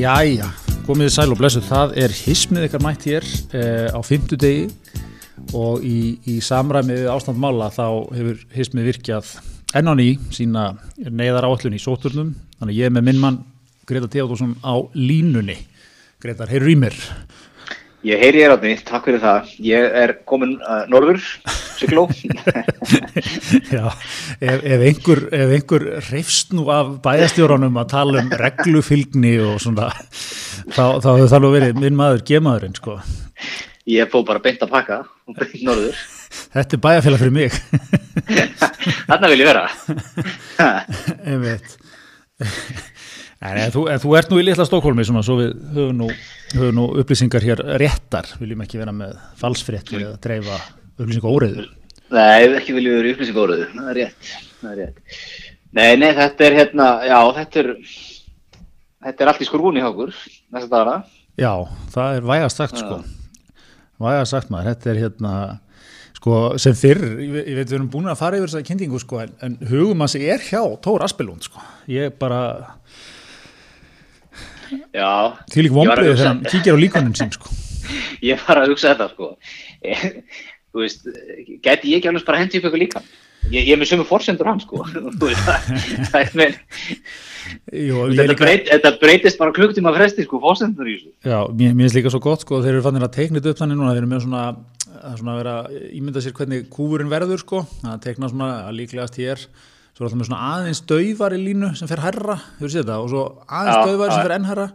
Jæja, komið sæl og blessu, það er hismið ykkar mætt hér eh, á fymtudegi og í, í samræmi við ástandmála þá hefur hismið virkjað enn á ný sína neyðar áallun í sóturnum, þannig ég er með minn mann Greta Teodósson á línunni. Gretar, heyrur í mér? Ég heyri ég ráðni, takk fyrir það. Ég er komin uh, norður, sykló. Já, ef, ef einhver, ef einhver reyfst nú af bæjastjóranum að tala um reglufylgni og svona, þá, hefur það nú verið minn maður, gemaðurinn, sko. Ég fóð bara beint að pakka og beint norður. Þetta er bæjafélag fyrir mig. Þarna vil ég vera. Ég veit. En þú, en þú ert nú í litla Stokkólmi svona, svo við höfum nú, höfum nú upplýsingar hér réttar, viljum ekki vera með falsfrétti eða dreifa upplýsingar óreiður. Nei, ekki viljum við vera upplýsing óraðu, það er rétt. Það er rétt. Nei, nei, þetta er hérna, já, þetta er, þetta er allt í skurvunni hjá okkur, næsta dagana. Já, það er vægast sagt sko, vægast sagt maður, þetta er hérna, sko, sem fyrr, ég, veit við erum búin að fara yfir þessa kynningu sko, en, en hugum að sé er hjá Tór Aspelund sko, ég bara, Já. því lík Ég var að vombriði hugsa- þegar hann kíkir á líkonin sín sko. Ég var að hugsa þetta, sko. Þú veist, gæti ég ekki alveg bara hendi upp eitthvað líka? Ég, ég er með sömu forsendur hann, sko. Þú veist, það, er með, Jú, þetta, breyt, þetta breytist bara klukktíma fresti, sko, forsendur í þessu. Já, mér, finnst líka svo gott sko, þeir eru fannir að teikna þetta upp þannig núna, þeir eru með svona, að svona vera að ímynda sér hvernig kúfurinn verður sko, að teikna svona að líklegast hér, svo er alltaf með svona aðeins daufari línu sem fer herra, hefur séð þetta, og svo aðeins Já, daufari sem fer enn herra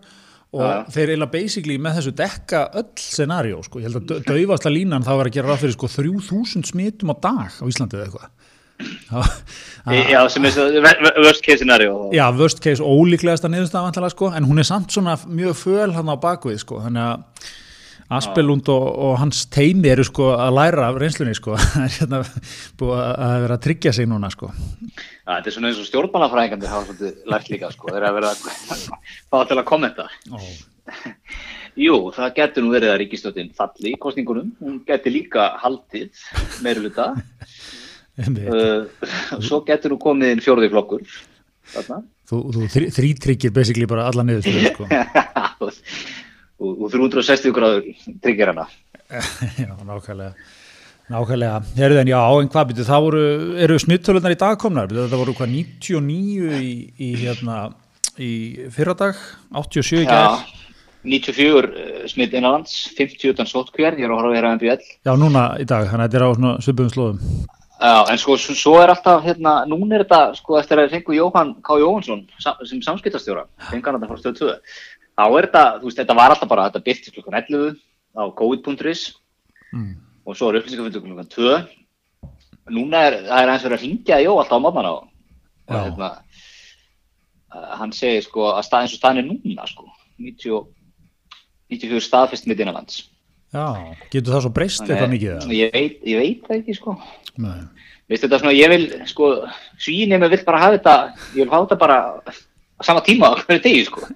og já. þeir eiginlega basically með þessu dekka öll scenario sko, ég held að dau- daufasta línan þá er að gera ráð fyrir sko 3000 smitum á dag á Íslandi eða eitthvað. Já, sem er worst case scenario. Já, worst case ólíklegasta niðurstaða vantilega sko, en hún er samt svona mjög föl hann á bakvið sko, þannig að Aspelund og, og hans teimi eru sko að læra af reynslunni sko, það er hérna búið að vera að tryggja sig núna sko. Já, þetta er svona eins og stjórnmálafræðingandi hafa svolítið lært líka, sko, þeir að vera að fá til að kommenta. Ó. Jú, það getur nú verið að ríkistjóttin falli í kostningunum, hún getur líka haldið meiruluta, uh, svo getur nú komið inn fjórði flokkur, þarna, Þú, þú þrí, þrítryggir basically bara alla niður sko. Og, og 360 gráður tryggir hana. Já, nákvæmlega. Nákvæmlega, herðu en já, en hvað byrju, það voru, eru smittölunar í dag komnar, byrju, það voru hvað 99 í, í hérna, í fyrradag, 87 í gær. Já, 94 uh, smitt innanlands, 50 utan sótkvér, ég er að horfa að vera MBL. Já, núna í dag, þannig að þetta er á svona svipum slóðum. Já, en sko, svo, er alltaf, hérna, núna er þetta, sko, eftir að fengu Jóhann K. Jóhansson sem samskiptastjóra, fengu hann þetta frá stöð 2, þá er þetta, þú veist, þetta var alltaf bara, þetta byrtist klukkan 11 á covid.is Mm. og svo er upplýsingafundur klukkan 2. Núna er, það er eins verið að hringja Jó alltaf á mamman á, og hérna, hann segir, sko, að stað eins og staðin er núna, sko, 90, 94 staðfest mitt innanlands. Já, getur það svo breyst eitthvað mikið? Ég veit, ég veit það ekki, sko. Nei. Veistu þetta svona, ég vil, sko, svínið vil bara hafa þetta, ég vil hafa þetta bara á sama tíma á hverju degi, sko.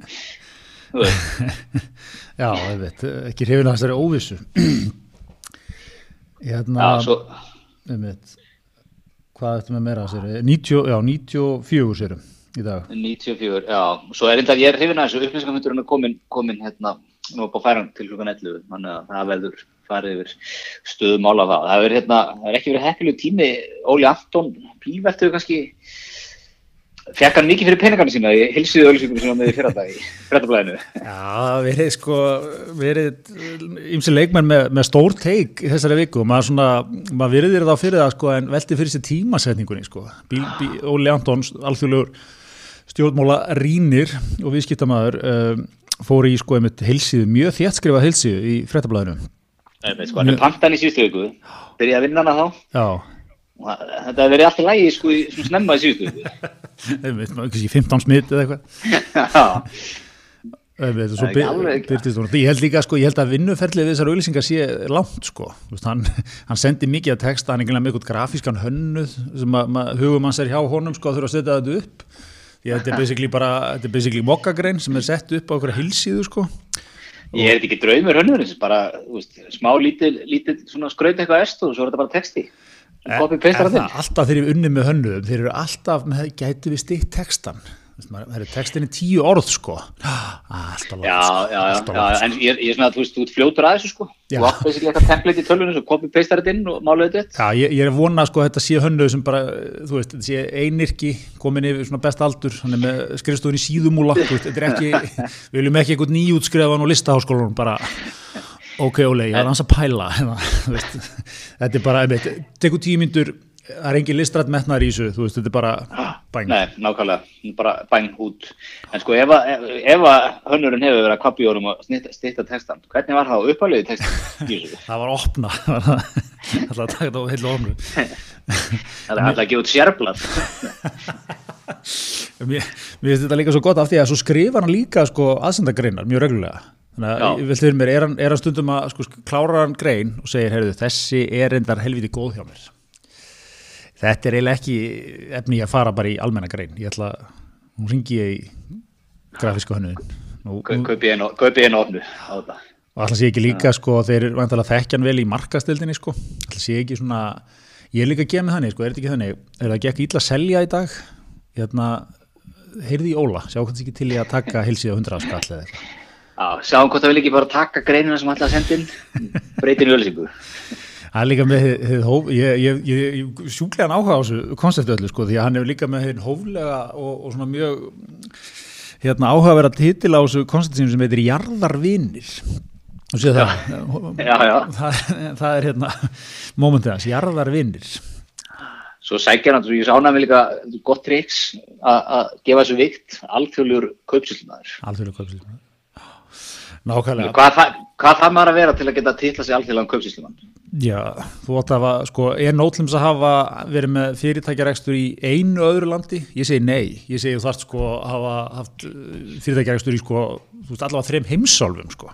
Já, ég veit, ekki hrifin að þessari óvissu. Hérna, Já, svo, ég veit, hvað eftir með meira að sér? 90, já, 94 sérum í dag. 94, já, svo er enda, ég er hrifin að þessu upplýsingamundurinn er komin, komin, hérna, nú upp á færan til klukkan 11, þannig að það verður farið yfir stöðum ála það. Það er, hérna, það er ekki verið heppilegu tími, Óli Anton, pívertuðu kannski, fekk hann mikið fyrir peningana sína, ég hilsiði öllisvíkunum sína með því fyrra dag í frettablaðinu. Já, verið sko, verið ymsi leikmenn með, með stór teik í þessari viku og maður svona, maður veriðir þá fyrir það sko en velti fyrir sér tímasetningunni sko. Bí, bí, Óli Antons, alþjóðlegur stjórnmála rínir og viðskiptamaður um, fór í sko einmitt heilsíðu, mjög þéttskrifað heilsíðu í frettablaðinu. Nei, sko, hann er pantan í síðustu viku, byrjaði að vinna hana þá. Já, það- Þetta hefur verið alltaf lægi sko í svona snemma í síðustu kannski 15 smitt eða eitthvað. Ég held líka sko, ég held að vinnuferlið við þessar auðlýsingar sé langt sko. Hann, hann sendi mikið að texta, hann er með eitthvað grafískan hönnuð sem hugum hans er hjá honum sko að þurfa að setja þetta upp. Því að þetta er basically bara, þetta er basically mokkagrein sem er sett upp á okkur hilsíðu sko. ég er ekki draumur hönnurins, bara, þú veist, smá svona skraut eitthvað est og svo er þetta bara texti. Er það það alltaf þegar ég unni með hönnuðum, þeir eru alltaf með, gætu við stitt textan. Það er textin í tíu orð sko. Alltaf langt Já, já, já, alltaf langt, en ég, er- er svona að þú veist, þú ert fljótur að þessu sko. Þú átt þessi eitthvað template í tölvunum svo copy-pastar þetta inn og málaðu þetta Já, ég, ég er að vona sko að þetta sé hönnuð sem bara, þú veist, þetta sé einirki komin yfir svona best aldur, hann er með skrifstofun í síðumúla, þetta er ekki við viljum ekki eitthvað nýjútskrefan og listaháskólanum bara, ok, Óli, ég er hans að pæla þetta er bara, einmitt, tekur tíu myndur það er engin listrætt metnaður í þessu, þú veist, þetta er bara bæn. Nei, nákvæmlega, bara bæn út En sko, ef, að- ef, ef að hönnurinn hefur verið að kappi í orðum og stýtta textan hvernig var það á uppalegi textan? Það var opna, það var að taka þetta á heilu opnu. Það er alltaf að gefa út sérblad Mér, mér finnst þetta líka svo gott af því að svo skrifar hann líka sko aðsendagreinar mjög reglulega. Þannig að ég velti fyrir mér, er hann, er hann stundum að sko, klára hann grein og segir, heyrðu, þessi er reyndar helviti góð hjá mér. Þetta er eiginlega ekki efni að fara bara í almenna grein. Ég ætla, hún ringi ég í grafísku hönnuðin. Kaupi einu opnu á þetta og alltaf sé ekki líka sko, þeir eru vantilega þekkjan vel í markastildinni sko. alltaf sé ekki svona ég er líka að gefa mig þannig, sko, er þetta ekki þannig er það ekki illa að selja í dag hérna, heyrði í Óla sjá hvað það ekki til í að taka hilsið á 100 skall eða eitthvað Já, sjáum hvort það vil ekki bara taka greinina sem senda inn. Breytin ölsingu Það er líka með ég, ég, ég, sjúklegan áhuga á þessu konseptu öllu sko, því að hann hefur líka með hið hóflega og, og svona mjög hérna, áhuga að vera titil á þessu konseptu sem heitir Jarðarvinir. Og séu það, Já, já, það, það er hérna mómentið hans, Jarðarvinir. Svo sækjar hann, ég sána mig líka gott triks að gefa þessu vikt alþjóðlegur kaupsýslumaður. Alþjóðlega kaupsýslumann Nákvæmlega, Hvað það, hvað það maður að vera til að geta titla sig alþjóðlegan kaupsýslumann? já, þú átt að hafa, sko, er nótlums að hafa verið með fyrirtækjarekstur í einu öðru landi? Ég segi nei, ég segi þú þarft sko að hafa haft fyrirtækjarekstur í sko, þú veist allavega þreim heimsálfum sko.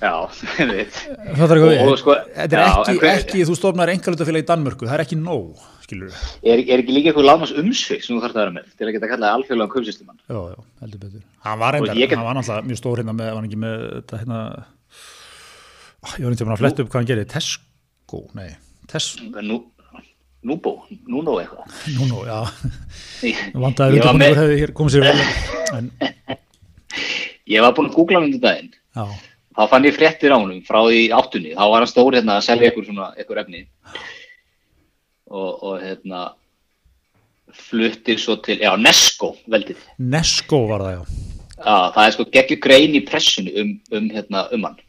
Já, ég veit Það er ekki, sko- er já, ekki, hver- ekki, þú stofnar engalutafélag í Danmörku, það er ekki nóg, skilur við. Er, er ekki líka eitthvað lámas umsvið sem þú þarf að vera með til að geta kallað alþjóðlegan kaupsýslumann? Já, já, heldur betur. Hann var reyndar, get- hann var náttúrulega mjög stór hérna með, var hann ekki með þetta hérna, Ó, ég var ekki að fletta upp hvað hann gerir, Tesco, nei, Tesco, Nú, núbó, núnó eitthvað? Nú, nú, já, Ég, vandaði var undirbúningur með, hefði komið sér vel, en, ég var búin að googla hann um daginn. Já, þá fann ég fréttir á honum frá því áttunni. Þá var hann stór hérna að selja ykkur svona ykkur efni og, og hérna fluttir svo til, já, Nesco veldið, Nesco var það, já, já, það er sko geggjur grein í pressinu um, um hérna um hann.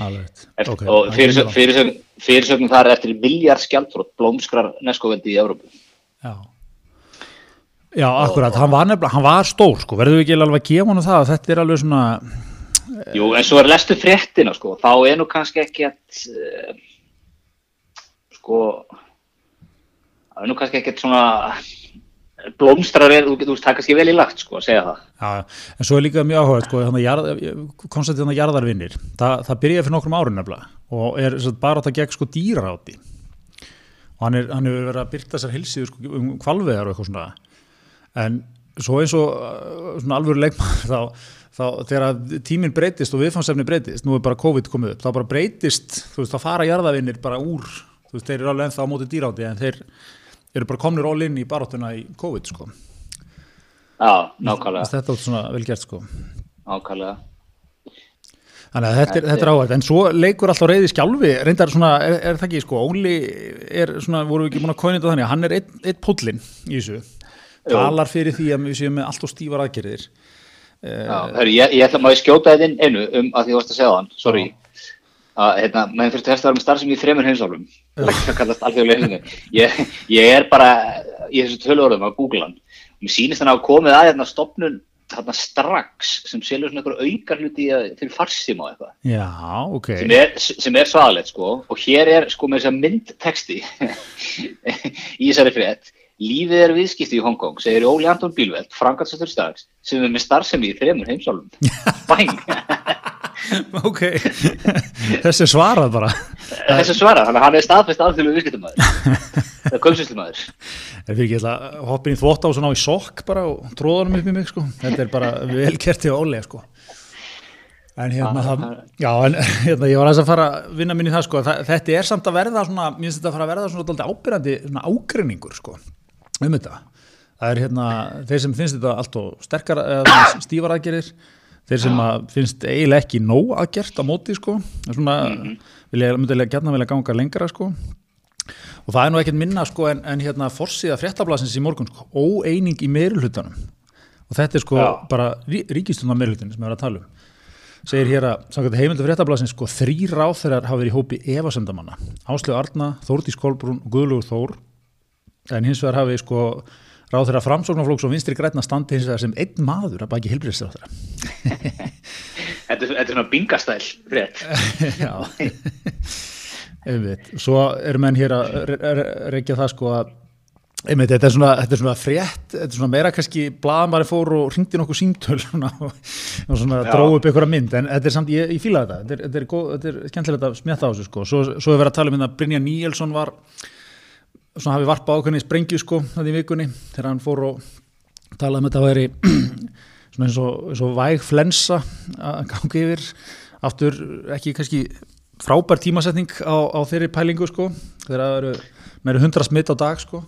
Alveg, Eftir, ok. og það er fyrirsögn, mjög fyrirsögn, fyrirsögn þar er eftir miljard skjaldfrótt blómskrar Nesco veldi í Evrópu. Já, já akkurat, hann var nefnilega, hann var stór sko, verður við ekki alveg að gefa hann það, þetta er alveg svona, Jú, en svo er lestu fréttina sko, þá er nú kannski ekki að uh, sko það er nú kannski ekki svona blómstrar er, þú getur það er kannski vel í lagt sko að segja það. Já, en svo er líka mjög áhugað sko, jarð, konceptið þannig að jarðarvinnir, það, það byrjaði fyrir nokkrum árun nefnilega og er svo, bara það gegn sko dýraráti. Og hann, hefur verið að byrta sér hilsið sko, um kvalveðar og eitthvað svona, en svo eins og uh, svona alvöru leikmann þá, þá þegar tíminn breytist og viðfangsefni breytist, nú er bara COVID komið upp, þá bara breytist, þú veist, þá fara jarðarvinnir bara úr, þú veist, þeir eru alveg ennþá á móti dýráti en þeir eru bara komnir all in í baráttuna í COVID sko. Já, nákvæmlega, Þetta er svona vel gert sko. nákvæmlega. Þannig að þetta þetta er áhægt, en svo leikur alltaf reyði skjálfi, reyndar svona, er, er það ekki, sko, Óli er svona, voru við ekki búin að kóina þetta þannig, að hann er einn ein pullin í þessu, talar fyrir því að við séum með allt og stífar aðgerðir. Já, hörru, ég, ég ætla að maður skjóta þetta inn einu um að því þú varst að segja þann, sorry að hérna, maður þurfti helst að vera með starfsemi í þremur heimsálfum. Það kallast alþjóðlega heimsálfum. Ég, ég er bara í þessu töluorðum að googla hann. Og mér sýnist hann að komið að hérna stopnun þarna strax sem selur svona einhver aukar hluti í- til farsíma og eitthvað. Já, ok. sem er, sem er svaðalegt sko. Og hér er sko með þess að myndteksti í þessari frétt. Lífið er viðskipti í Hongkong, segir Óli Anton Bílveld, frangatsastur stags, sem er með starfsemi í þremur heimsálfum. Bæng! Ok, þessi er svarað bara. Þessu svara, þannig að hann er staðfest alþjóðlu viðskiptumæður. Það er kvöldsýstumæður. Ef við ekki hoppa inn í þvótt á svona á í sokk bara og tróðanum upp í mig, sko. Þetta er bara vel gert í Óli, sko. En hérna, það, já, en hérna, ég var aðeins að fara að vinna minni það, sko. Það, þetta er samt að verða svona, mér finnst þetta að fara að verða svona dálítið ábyrjandi, svona ágreiningur, sko, um þetta. það er hérna, þeir sem finnst þetta allt og sterkar, eða stífar aðgerir þeir sem að finnst eiginlega ekki nóg aðgert á móti sko svona, mm -hmm. vilja, myndilega gætna vilja ganga lengra sko. Og það er nú ekkert minna sko en, en hérna forsiða fréttablasins í morgun sko, óeining í meirulhutanum og þetta er sko Já. bara rí, ríkistundar meirulhutin sem við erum að tala um. Segir hér að samkvæmt heimildu fréttablasins sko þrý ráþeirar hafa verið í hópi efasendamanna Áslegu Arna, Þórdís Kolbrún og Guðlugur Þór. En hins vegar hafi sko ráþeira framsóknarflóks og vinstri grætna standi hins vegar sem einn maður að baki heilbriðsráþeira Þetta, er- þetta er svona bingastæl frétt. Já. Einmitt, svo eru menn hér að re- re- reykja það sko að einmitt, þetta er svona, þetta er svona frétt þetta er svona meira kannski blaðamari fór og ringdi nokkuð símtöl svona, og, svona dróð upp einhverja mynd en þetta er samt, ég, ég fíla þetta. Þetta er, þetta er, þetta er skemmtilegt að smjata á þessu sko. Svo, svo er verið að tala um hérna að Brynja Níelsson var svona hafi varpa ákveðni sprengju sko það í vikunni þegar hann fór og talaði um þetta væri svona eins og, eins og væg flensa að gangi yfir. Aftur ekki kannski frábær tímasetning á, á þeirri pælingu sko þegar það eru meira hundra smitt á dag sko.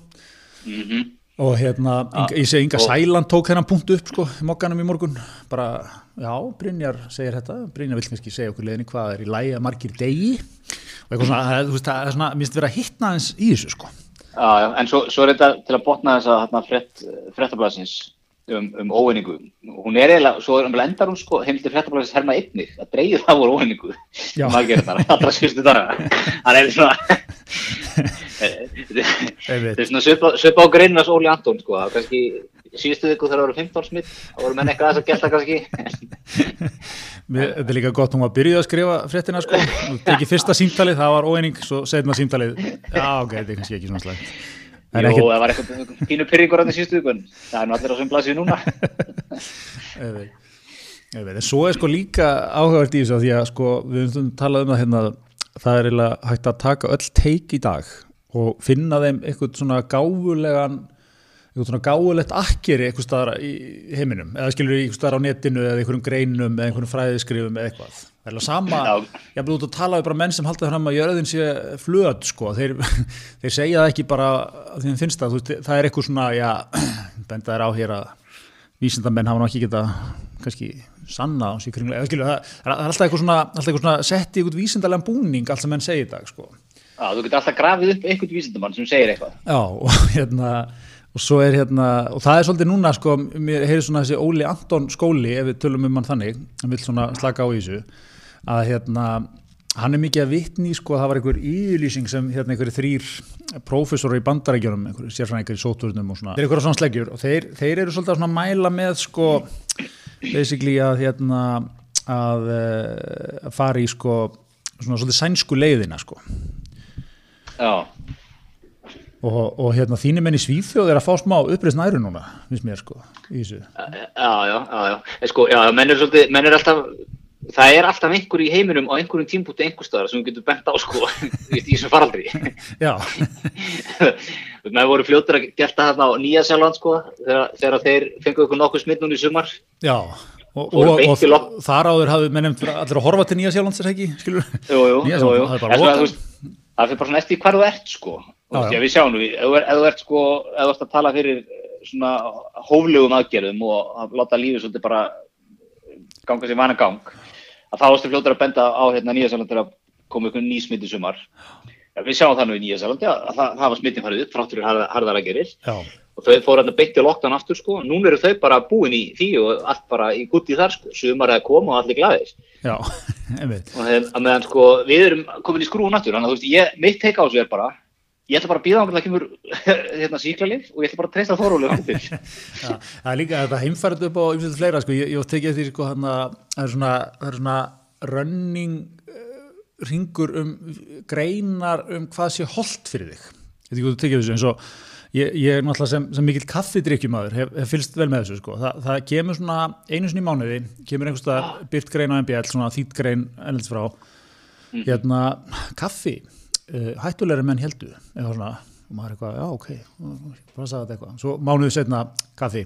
Mm og hérna, Inga, ég segi Inga og- Sæland tók þennan punkt upp sko í mokkanum í morgun. Bara, já, Brynjar segir þetta. Brynjar vill kannski segja okkur leðinni hvað er í lægi að margir degi og eitthvað svona, það, er svona, mér finnst vera að hittna eins í þessu sko Já, já, en svo, svo er þetta til að botna þess að hérna, frett, frettablasins um, um óvinningu. Hún er eiginlega, svo er, endar hún sko, heimildir frettablasins herma einnig, að dreigir það voru óvinningu. Já. Maður gerir það, allra síðustu daga. Það er svona, þetta Einmitt. er svona svipa, svipa á greinnas Óli Antón, sko. Það var kannski síðustu viku þegar það voru 15 smitt, þá voru menn eitthvað aðeins að geta kannski. Þetta er líka gott, hún var byrjuð að skrifa fréttina sko, og tekið fyrsta símtalið, það var óeining svo setna símtalið, já ok, þetta er kannski ekki svona slægt en Jú, ekkert, það var eitthvað pínu pyrringur á því síðustu viku, það er nú allir á sem blasið núna. En svo er sko líka áhugavert í þessu að því að sko við höfum stundum talað um það hérna það er hægt að taka öll teik í dag og finna þeim eitthvað svona gáfulegan eitthvað svona gáfulegt akkeri eitthvað staðar í heiminum eða skilur eitthvað staðar á netinu eða einhverjum greinum eða einhverjum fræðiskrifum eða eitthvað það er alveg sama, ég hef út að tala við bara menn sem halda fram að jörðin sé flöð sko, þeir, þeir segja það ekki bara að þeim finnst það, þú veist, það er eitthvað svona, já, benda þær á hér að vísindamenn hafa nú ekki geta kannski sanna á sig kringlega, skilur, það, það er alltaf eitthvað svona, alltaf eitthvað svona sett í eitthvað sko. Já, þú getur alltaf grafið upp einhvern vísindamann sem segir eitthvað. Já, og hérna, og svo er hérna, og það er svolítið núna, sko, mér heyrir svona þessi Óli Anton skóli, ef við tölum um hann þannig, hann vil svona slaka á í þessu, að hérna, hann er mikið að vitni, sko, það var einhver yfirlýsing sem hérna einhverju þrýr prófessor í bandarækjunum, einhverju sérfræðingar í sóturnum og svona, þeir eru einhverja svona sleggjur og þeir, þeir eru svolítið að svona mæla með, sko, basically að hérna, að, eh, að fara í, sko, svona svolítið sænsku leiðina, sko. Já, Og, og hérna þínir menn í Svíþjóð er að fá smá uppreist næru núna, finnst mér sko, í þessu. já, já, já, já. Sko, já, menn er svolítið, menn er alltaf, það er alltaf einhver í heiminum á einhverjum tímpúti einhverstaðar sem getur bent á, sko, í þessum faraldri. Já, menn voru fljótur að gelta þarna á Nýja Sjálfland, sko, þegar, þegar þeir fengu ykkur nokkuð smitt núna í sumar. já. Og, og, og, þar áður hafði menn nefnt allir að horfa til Nýja Sjálflands er ekki, skilur? Jú, jú, jú, jú. Það er fyrir bara svona eftir hvar þú ert, sko. Þú Já, já. við sjáum nú, ef þú ert- sko, ef þú ert að tala fyrir eh, svona hóflegum aðgerðum og að láta lífið svolítið bara ganga sér vana gang, að þá erstu fljótur að benda á hérna Nýja Sjálfland þegar kom ykkur ný smitt í sumar. Ja, við sjáum það nú í Nýja Sjálflandi að það, það var smittin farið upp fráttur harðar, harðar aðgerðir og þau fóru hérna beitt í lockdown aftur sko. Núna eru þau bara búin í því og allt bara í gutti þar sko. Sumar er að koma og allir glæðis. já, einmitt. Og þeim, að meðan sko við erum komin í skrúun aftur, þannig að þú veist, ég, mitt teika á þessu er bara, ég ætla bara að býða á að það kemur hérna síklarlif og ég ætla bara að treysta. Já, það er líka þetta heimfærið upp á ymsveit fleira, sko, ég, ég tekið því, sko, hann að það er svona, það er svona running uh, ringur um greinar um hvað sé holdt fyrir þig. Ekki, þú tekið þessu eins og ég, ég er náttúrulega sem, sem mikill kaffidrykkjumæður, hef, hef fylgst vel með þessu, sko. Þa, það kemur svona einu sinni í mánuði, kemur einhverstað byrt grein á MBL, svona þýtt grein ennlits frá, hérna, kaffi, uh, hættulegri menn heldu, eitthvað svona, og maður er eitthvað, já, ok, bara sagði þetta eitthvað. Svo mánuði setna, kaffi,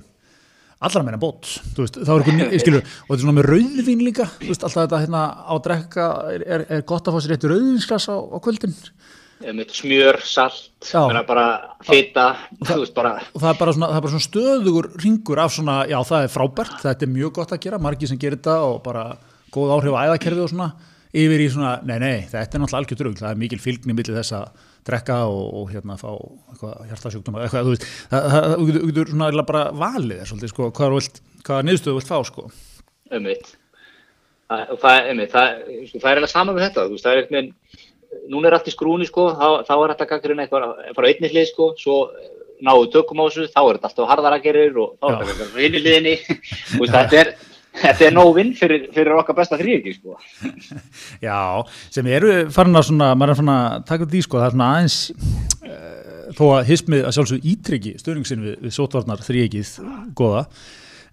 allra meina bót, þú veist, þá er eitthvað, skilur, og þetta er svona með rauðvín líka, þú veist, alltaf þetta hérna á drekka, er, er, gott að fá sér eitt rauðvínsglas á, á kvöldin, smjör, salt, bara fita, þú veist bara, og það er bara svona, það er bara svona stöðugur ringur af svona, já það er frábært þetta er mjög gott að gera, margir sem gerir þetta og bara góð áhrif á æðakerfi og svona yfir í svona, nei nei, þetta er náttúrulega algjör drugl, það er mikil fylgni millir þess að drekka og, og hérna fá hjartasjúkdóma, eitthvað, þú veist það, getur- svona bara valið þér svolítið, sko, hvað, þú vilt, hvað niðurstöðu þú vilt fá, sko. Um mitt. Það, og það, það, sko, það er alveg sama með þetta, þú veist, það er eitthvað, núna er allt í skrúni, sko, þá, þá er þetta gaggrinn eitthvað frá einni hlið, sko, svo náðu tökum á þessu, þá er þetta alltaf harðara gerir og þá er þetta frá einni hliðinni, þú veist, þetta er, þetta er nóg vinn fyrir, fyrir okkar besta þrýriki, sko. Já, sem eru farin að svona, maður er farin að taka því sko, það er svona aðeins uh, þó að hismið að sjálfsög ítryggi stöðningsin við, við sótvarnar þrýegið góða,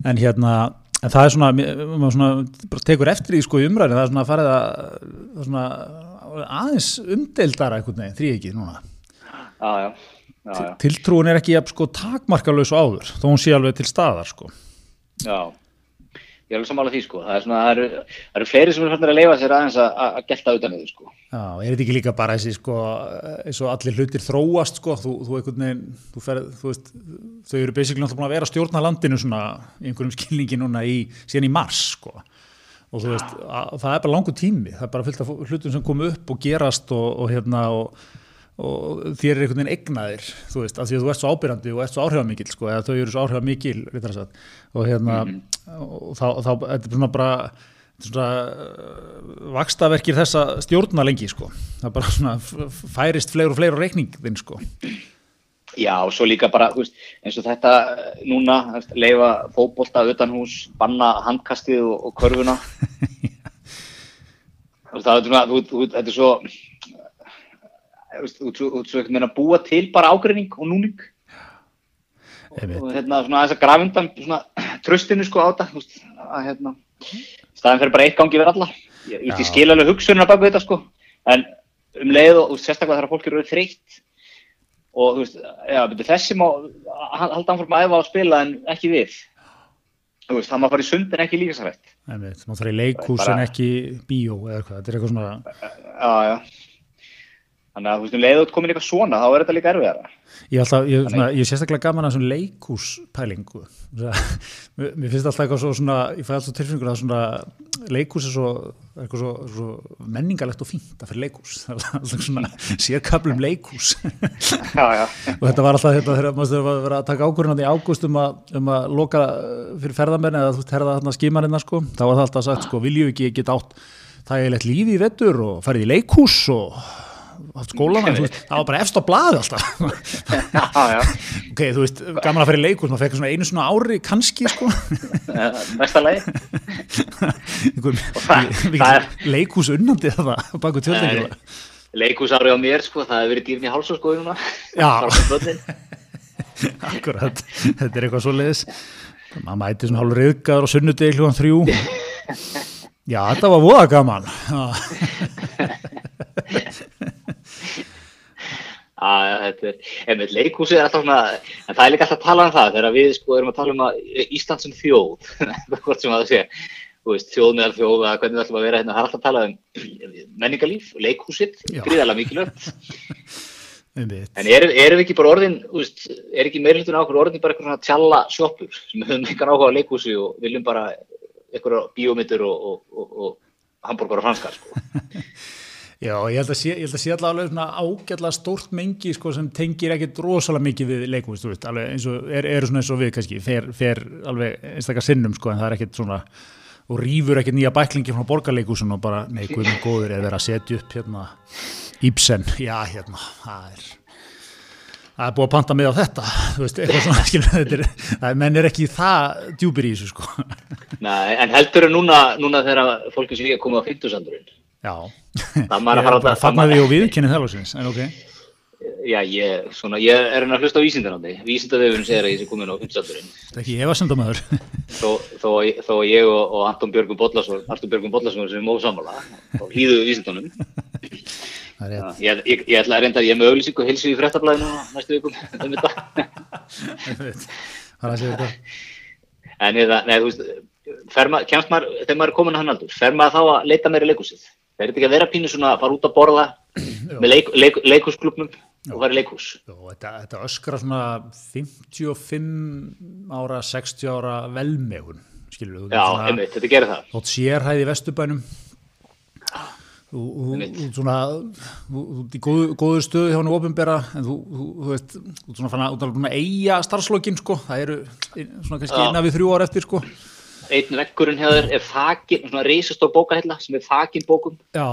en hérna en það er svona, maður svona tekur eftir því sko í umræðinu, það er svona farið að svona aðeins umdeildara einhvern veginn þrýegið núna Já, já, já, já, tiltrúin er ekki jafn sko takmarkalös og áður, þó hún sé alveg til staðar sko já. Ég er alveg sammála því, sko, það er eru, það eru fleiri sem er fannir að leifa sér aðeins að, að gelta utan þau, sko. Já, er þetta ekki líka bara þessi sko, eins og allir hlutir þróast sko, þú, þú einhvern veginn, þú ferð, þú veist, þau eru basically náttúrulega búin að vera að stjórna landinu svona í einhverjum skilningi núna í, síðan í mars sko, og þú veist, að, það er bara langur tími, það er bara fullt af hlutum sem kom upp og gerast og, og hérna og, og þér er einhvern veginn egnaðir, þú veist, af því að þú ert svo ábyrjandi og ert svo áhrifamikil sko, eða þau eru svo áhrifamikil, og hérna, og þá, þá, þetta er svona bara, þetta er svona uh, vakstaverkir þessa stjórna lengi sko. það er bara svona færist fleiri og fleiri á reikningin sko. Já, og svo líka bara, veist, eins og þetta eh, núna, leifa fótbolta utan hús, banna handkastið og, og körfuna. Það er þú, þú, þetta er svo, þú veist, þú, þú, þú, þú veist, meina búa til bara ágreining og núning. Einmitt. Og hérna, svona þess að grafundan, svona, tröstinu sko á veist, að hérna, staðan fyrir bara eitt gangi verið alla. Ég, ég, ég skil alveg hugsununa bak við þetta sko, en um leið og, sérstaklega þegar fólk eru þreytt, og þú veist, já, þessi má halda áfram að æfa og spila en ekki við. Þú veist, það má fara í sund en ekki líkasrætt Einmitt, maður þarf í leikhús Bara- en ekki bíó eða eitthvað, þetta er eitthvað svona já, já þannig að þú veist, um leið og komin eitthvað svona þá er þetta líka erfiðara. Ég, er alltaf, ég, svona, ég er sérstaklega gaman að svona leikhúspælingu. Mér finnst alltaf eitthvað svo svona ég fæ alltaf tilfinningur að svona leikhús er svo, svo, svo menningalegt og fínt að fyrir leikhús. Það er alltaf svona sérkablum leikhús. Já, já, og þetta var alltaf þetta þegar maður var að vera að taka ákvörðan í ágúst um, um að loka uh, fyrir ferðamenn eða þú veist herða þarna skimarinnar sko. Þá var það alltaf sagt sko viljum við ekki geta átt þægilegt lífi í vettur og farið í leikhús og veist, það var bara efst á blaði alltaf. Já, já. ok, þú veist, gaman að fara í leikhús maður fekk svona einu svona ári kannski sko. Það er- leikhús unnandi það baku tjöldingu leikúsári á mér sko, það hefur verið dýrn í háls og sko núna. Já. Akkurat, þetta er eitthvað svo leiðis maður mæti svona hálfur reyðgar og sunnudegi hljóðan þrjú Já, þetta var voða gaman. Já, er, en með leikhúsið er alltaf svona, en það er líka alltaf að tala um það þegar við sko erum að tala um að Ísland sem þjóð, hvort sem að það sé, veist, þjóð meðal þjóð, að hvernig við ætlum að vera hérna, það er alltaf að tala um menningarlíf, leikhúsið, Já. gríðarlega mikilvægt, en erum, erum við ekki bara orðin, veist, er ekki meirlutun á okkur orðin bara eitthvað svona tjalla sjoppur sem höfum eitthvað áhuga á leikhúsi og viljum bara eitthvað bíómyndir og, og, og, og hambúrgar og franskar, sko. Já, ég held að sé, sé allavega svona ágætlega stórt mengi sko, sem tengir ekkit rosalega mikið við alveg eins og er, eru svona eins og við kannski, fer, fer alveg einstakar sinnum sko, en það er ekkit svona og rýfur ekkit nýja bæklingi frá borgarleikhúsun og bara, nei, guðminn góður er verið að setja upp hérna Ibsen, já, hérna, það er það er búið að panta með á þetta þú veist, svona, skilur er, menn er ekki það djúpir í þessu, sko Nei, en heldur núna, núna þegar fólki sem líka komið á 50-sandurinn, Já, Það maður að fara á það- fagnaði og viðkynni það lóksins, en ok Já, ég, svona, ég er hann að hlusta á vísindarandi. Vísindavefurinn segir að ég sé komin á 50-saldurinn. Það er ekki þó, að ég- þó að ég og, og Anton Björgum Bollason, Artur Björgum Bollason sem er móðsammála og hlýðuðu vísindunum. Það er rétt Ég, ég, ég ætla að reynda að ég er með auglýsing og hilsu í fréttablaðinu næstu vikum um þetta. Það er þetta En eða, nei, þú veist, kemst maður, þegar maður er komin að hann aldur, fer maður þá að leita meira leikusið? Fer þetta ekki að vera pínu svona að fara út að borða, með leik, leik, leikúsklubnum og fara í leikús Jó, þetta, þetta öskra svona 55 ára, 60 ára velmegun, skilur við. Já, einmitt, þetta gerir það Þótt sérhæði í vesturbænum. Þú, þú, svona, þú, ert í góðu, góðu stöðu hjá hennu ofinbera, en þú, þú, þú veist, þú ert svona fann að, þú ert að eiga starfslokkin, sko. Það eru svona kannski Já. eina við þrjú ár eftir, sko. Einn veggurinn hjá þér er þakin, svona reisastór bókahella sem er þakin bókum Já,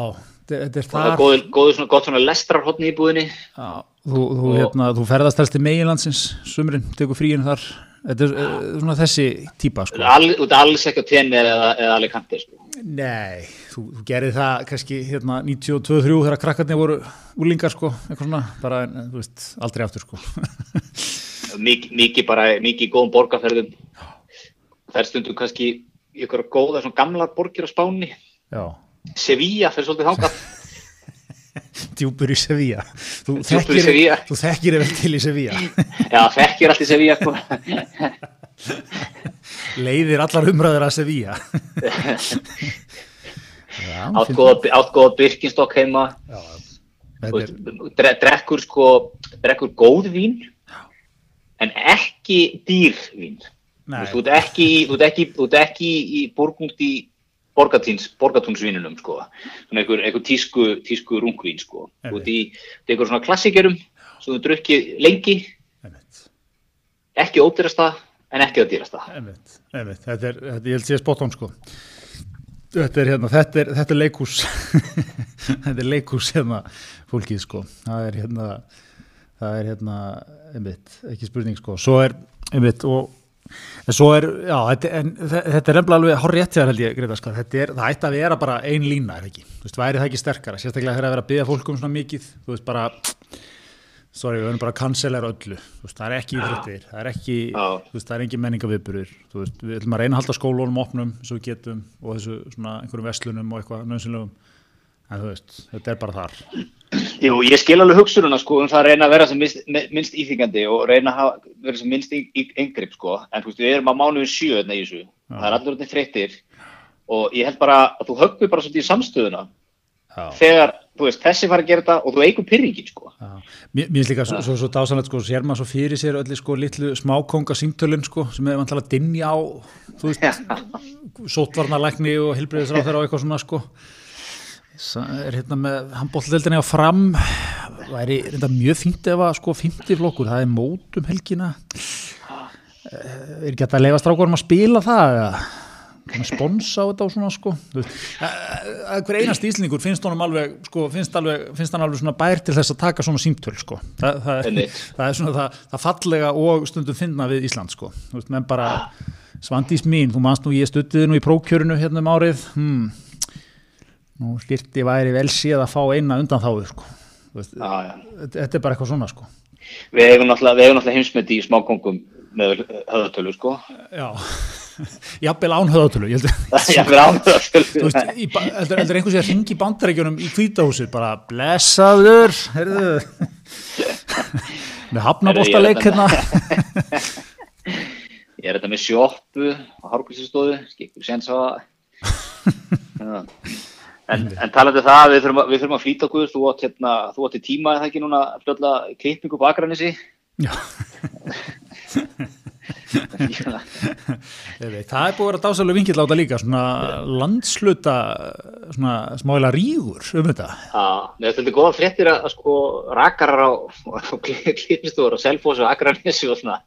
þetta er og það er þar. góður, góður svona gott svona lestrarhotni í búðinni Já, þú, þú, hérna, þú ferðast helst til meginlandsins, sumrin, tekur fríinu þar. Þetta er uh, svona þessi típa, sko. Þú ert alls ekki á tenni eða, eða Alicante sko. Nei, þú, þú gerir það kannski hérna 92-3 þegar krakkarnir voru úlingar sko, eitthvað svona, bara, þú veist, aldrei aftur sko. mikið, mikið bara, mikið góðum borgarferðum fer stundum kannski ykkur góða svona gamlar borgir á Spáni Já, Sevilla fer svolítið þangað djúpur í Sevilla. Þú þekkir- Sevilla. Þú þekkir vel til í Sevilla. Já, þekkir allt í Sevilla sko. Leiðir allar umræður að Sevilla. Átt góða, Birkenstock heima. Er, drekkur sko drekkur góð vín en ekki dýr vín. Þú ert ekki, þú ert ekki, í burgundi borgatúns, borgatúnsvíninum sko, svona einhver, einhver tísku, tísku rungvín sko, þú ert í einhver svona klassikerum sem þú drukkið lengi, einmitt, ekki ódýrasta en ekki að dýrasta. einmitt, einmitt, þetta er, þetta, ég held sé spot on sko. Þetta er hérna, þetta er, þetta er leikús, þetta er leikús hérna fólkið sko, það er hérna, það er hérna, einmitt, ekki spurning sko, svo er, einmitt, og svo er, já, þetta, en, þe- þetta er nefnilega alveg horrið hjá þér held ég, Greta, sko. þetta er, það ætti að vera bara ein lína, er ekki, þú veist, væri það ekki sterkara, sérstaklega þegar að vera að byggja fólk um svona mikið, þú veist, bara, sorry, við verðum bara að cancela öllu, veist, það er ekki íþróttir, það er ekki, veist, það er engin menningaviðburður, við ætlum að reyna að halda skólunum opnum, svo við getum, og þessu svona einhverjum verslunum og eitthvað nöðsynlegum, en þú veist, þetta er bara þar. Jú, ég skil alveg hugsununa sko um það að reyna að vera sem minnst, minnst íþingandi og reyna að hafa, vera sem í- yngripp sko, en þú veist, við erum á mánuðin sjö hérna í þessu, það er allir þreyttir. Og ég held bara að þú höggum bara svolítið í samstöðuna. Já. þegar, veist, þessi fara að gera þetta og þú eigur pyrringin sko. Já, mér finnst líka svo, svo, svo dásanlegt sko, sér maður svo fyrir sér öllu sko litlu smákonga símtölun sko, sem er vantilega að dinja á, þú veist, sótvarnalækni og hilbriðisráð þeirra og eitthvað svona sko. Sa- er hérna með handbóldeldinni á fram, væri reynda mjög fínt ef að sko 50 flokkur, það er mót um helgina, Eh, er ekki hægt að leifa strákurum að spila það eða? Sponsa á þetta og svona sko. Hver einast íslningur finnst honum alveg sko, finnst, alveg, finnst hann alveg svona bær til þess að taka svona símtöl sko. Þa, það, er, það er svona það, það fallega og stundum finna við Ísland sko. Veist, menn bara Svandís mín, þú manst nú ég stuttiði nú í prókjörinu hérna um árið. Hmm. nú styrti væri vel séð að fá eina undan þáðu sko veist, Já, já. þetta, er bara eitthvað svona sko. Við eigum náttúrulega, við eigum náttúrulega heimsmyndi í smákongum með höðatölu sko. Já, jafnvel án höðatölu ég held að Já, við erum Þú höðatölu. veist, í ba- heldur heldur einhversi að ringi bandarækjunum í hvítahúsið, bara blessaður, heyrðu með hafnabóstaleik hérna Ég er þetta með sjoppu og hárkvísistóðu, skikkur séns á. En, en talandi um það, við þurfum, að- við þurfum að flýta okkur, þú átt, hérna, í tíma eða ekki núna fljóðlega klippingu på Akranissi. Já, það er búið að vera dásalega vingill á þetta líka, svona landsluta, svona smálega rígur um þetta. Já, þetta er góða fréttir að, sko rakarar á, klippistúður og selfósi og Akranissi og svona,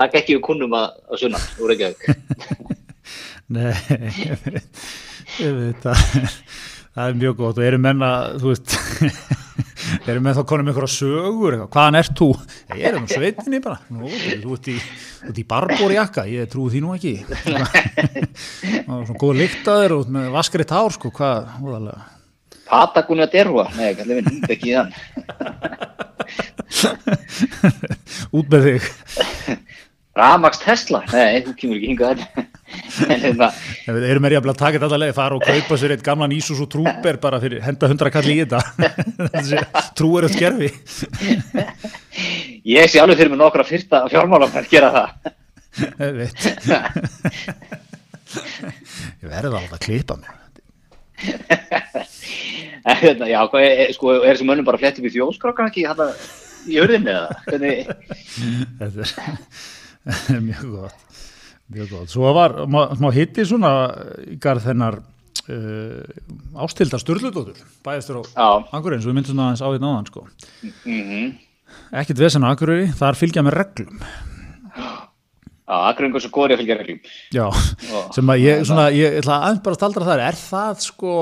það ekki við kunnum að, að sunna úr ekki Nei, ég veit, ég það, er- það er mjög gott og eru menn að, þú veist, eru menn þá konum einhverja sögur, eitthvað, hvaðan ert þú? Ég er um sveitinni bara, nú, þú ert í, í barbóri jakka, ég trúi því nú ekki. Og svona góð lyktaður og með vaskri tár, sko, hvað, óðalega. Patagonia derva, nei, kallið minn, ekki í þann. Út með þig. Ramax Tesla, nei, þú kemur ekki hingað þetta. En hérna, Ég veit, Eru mér jafnvel að taka þetta allavega, fara og kaupa sér eitt gamlan Isuzu trúper bara fyrir henda hundra kalli í þetta. Trúur upp skerfi. ég sé alveg fyrir mig nokkra fyrsta fjármálafær gera það. Veit. Ég verði alveg að klippa. En hérna, já, hvað er, sko, er þessi mönnum bara flett upp í þjóðskrákan ekki hérna í hörðinni eða? Þetta er mjög gott. Mjög gott. Svo var má hitti svona í garð þennar uh, ástildar Sturludóttur, bæðistur á Akureyri, svo við myndum svona aðeins á því náðan, sko. mhm. Ekkert vesen á Akureyri, þar fylgja með reglum. Akkuringur svo góri að fylgja reglum. Já, Já. sem að ég, svona, ég ætla aðeins bara að staldra þar, er það sko,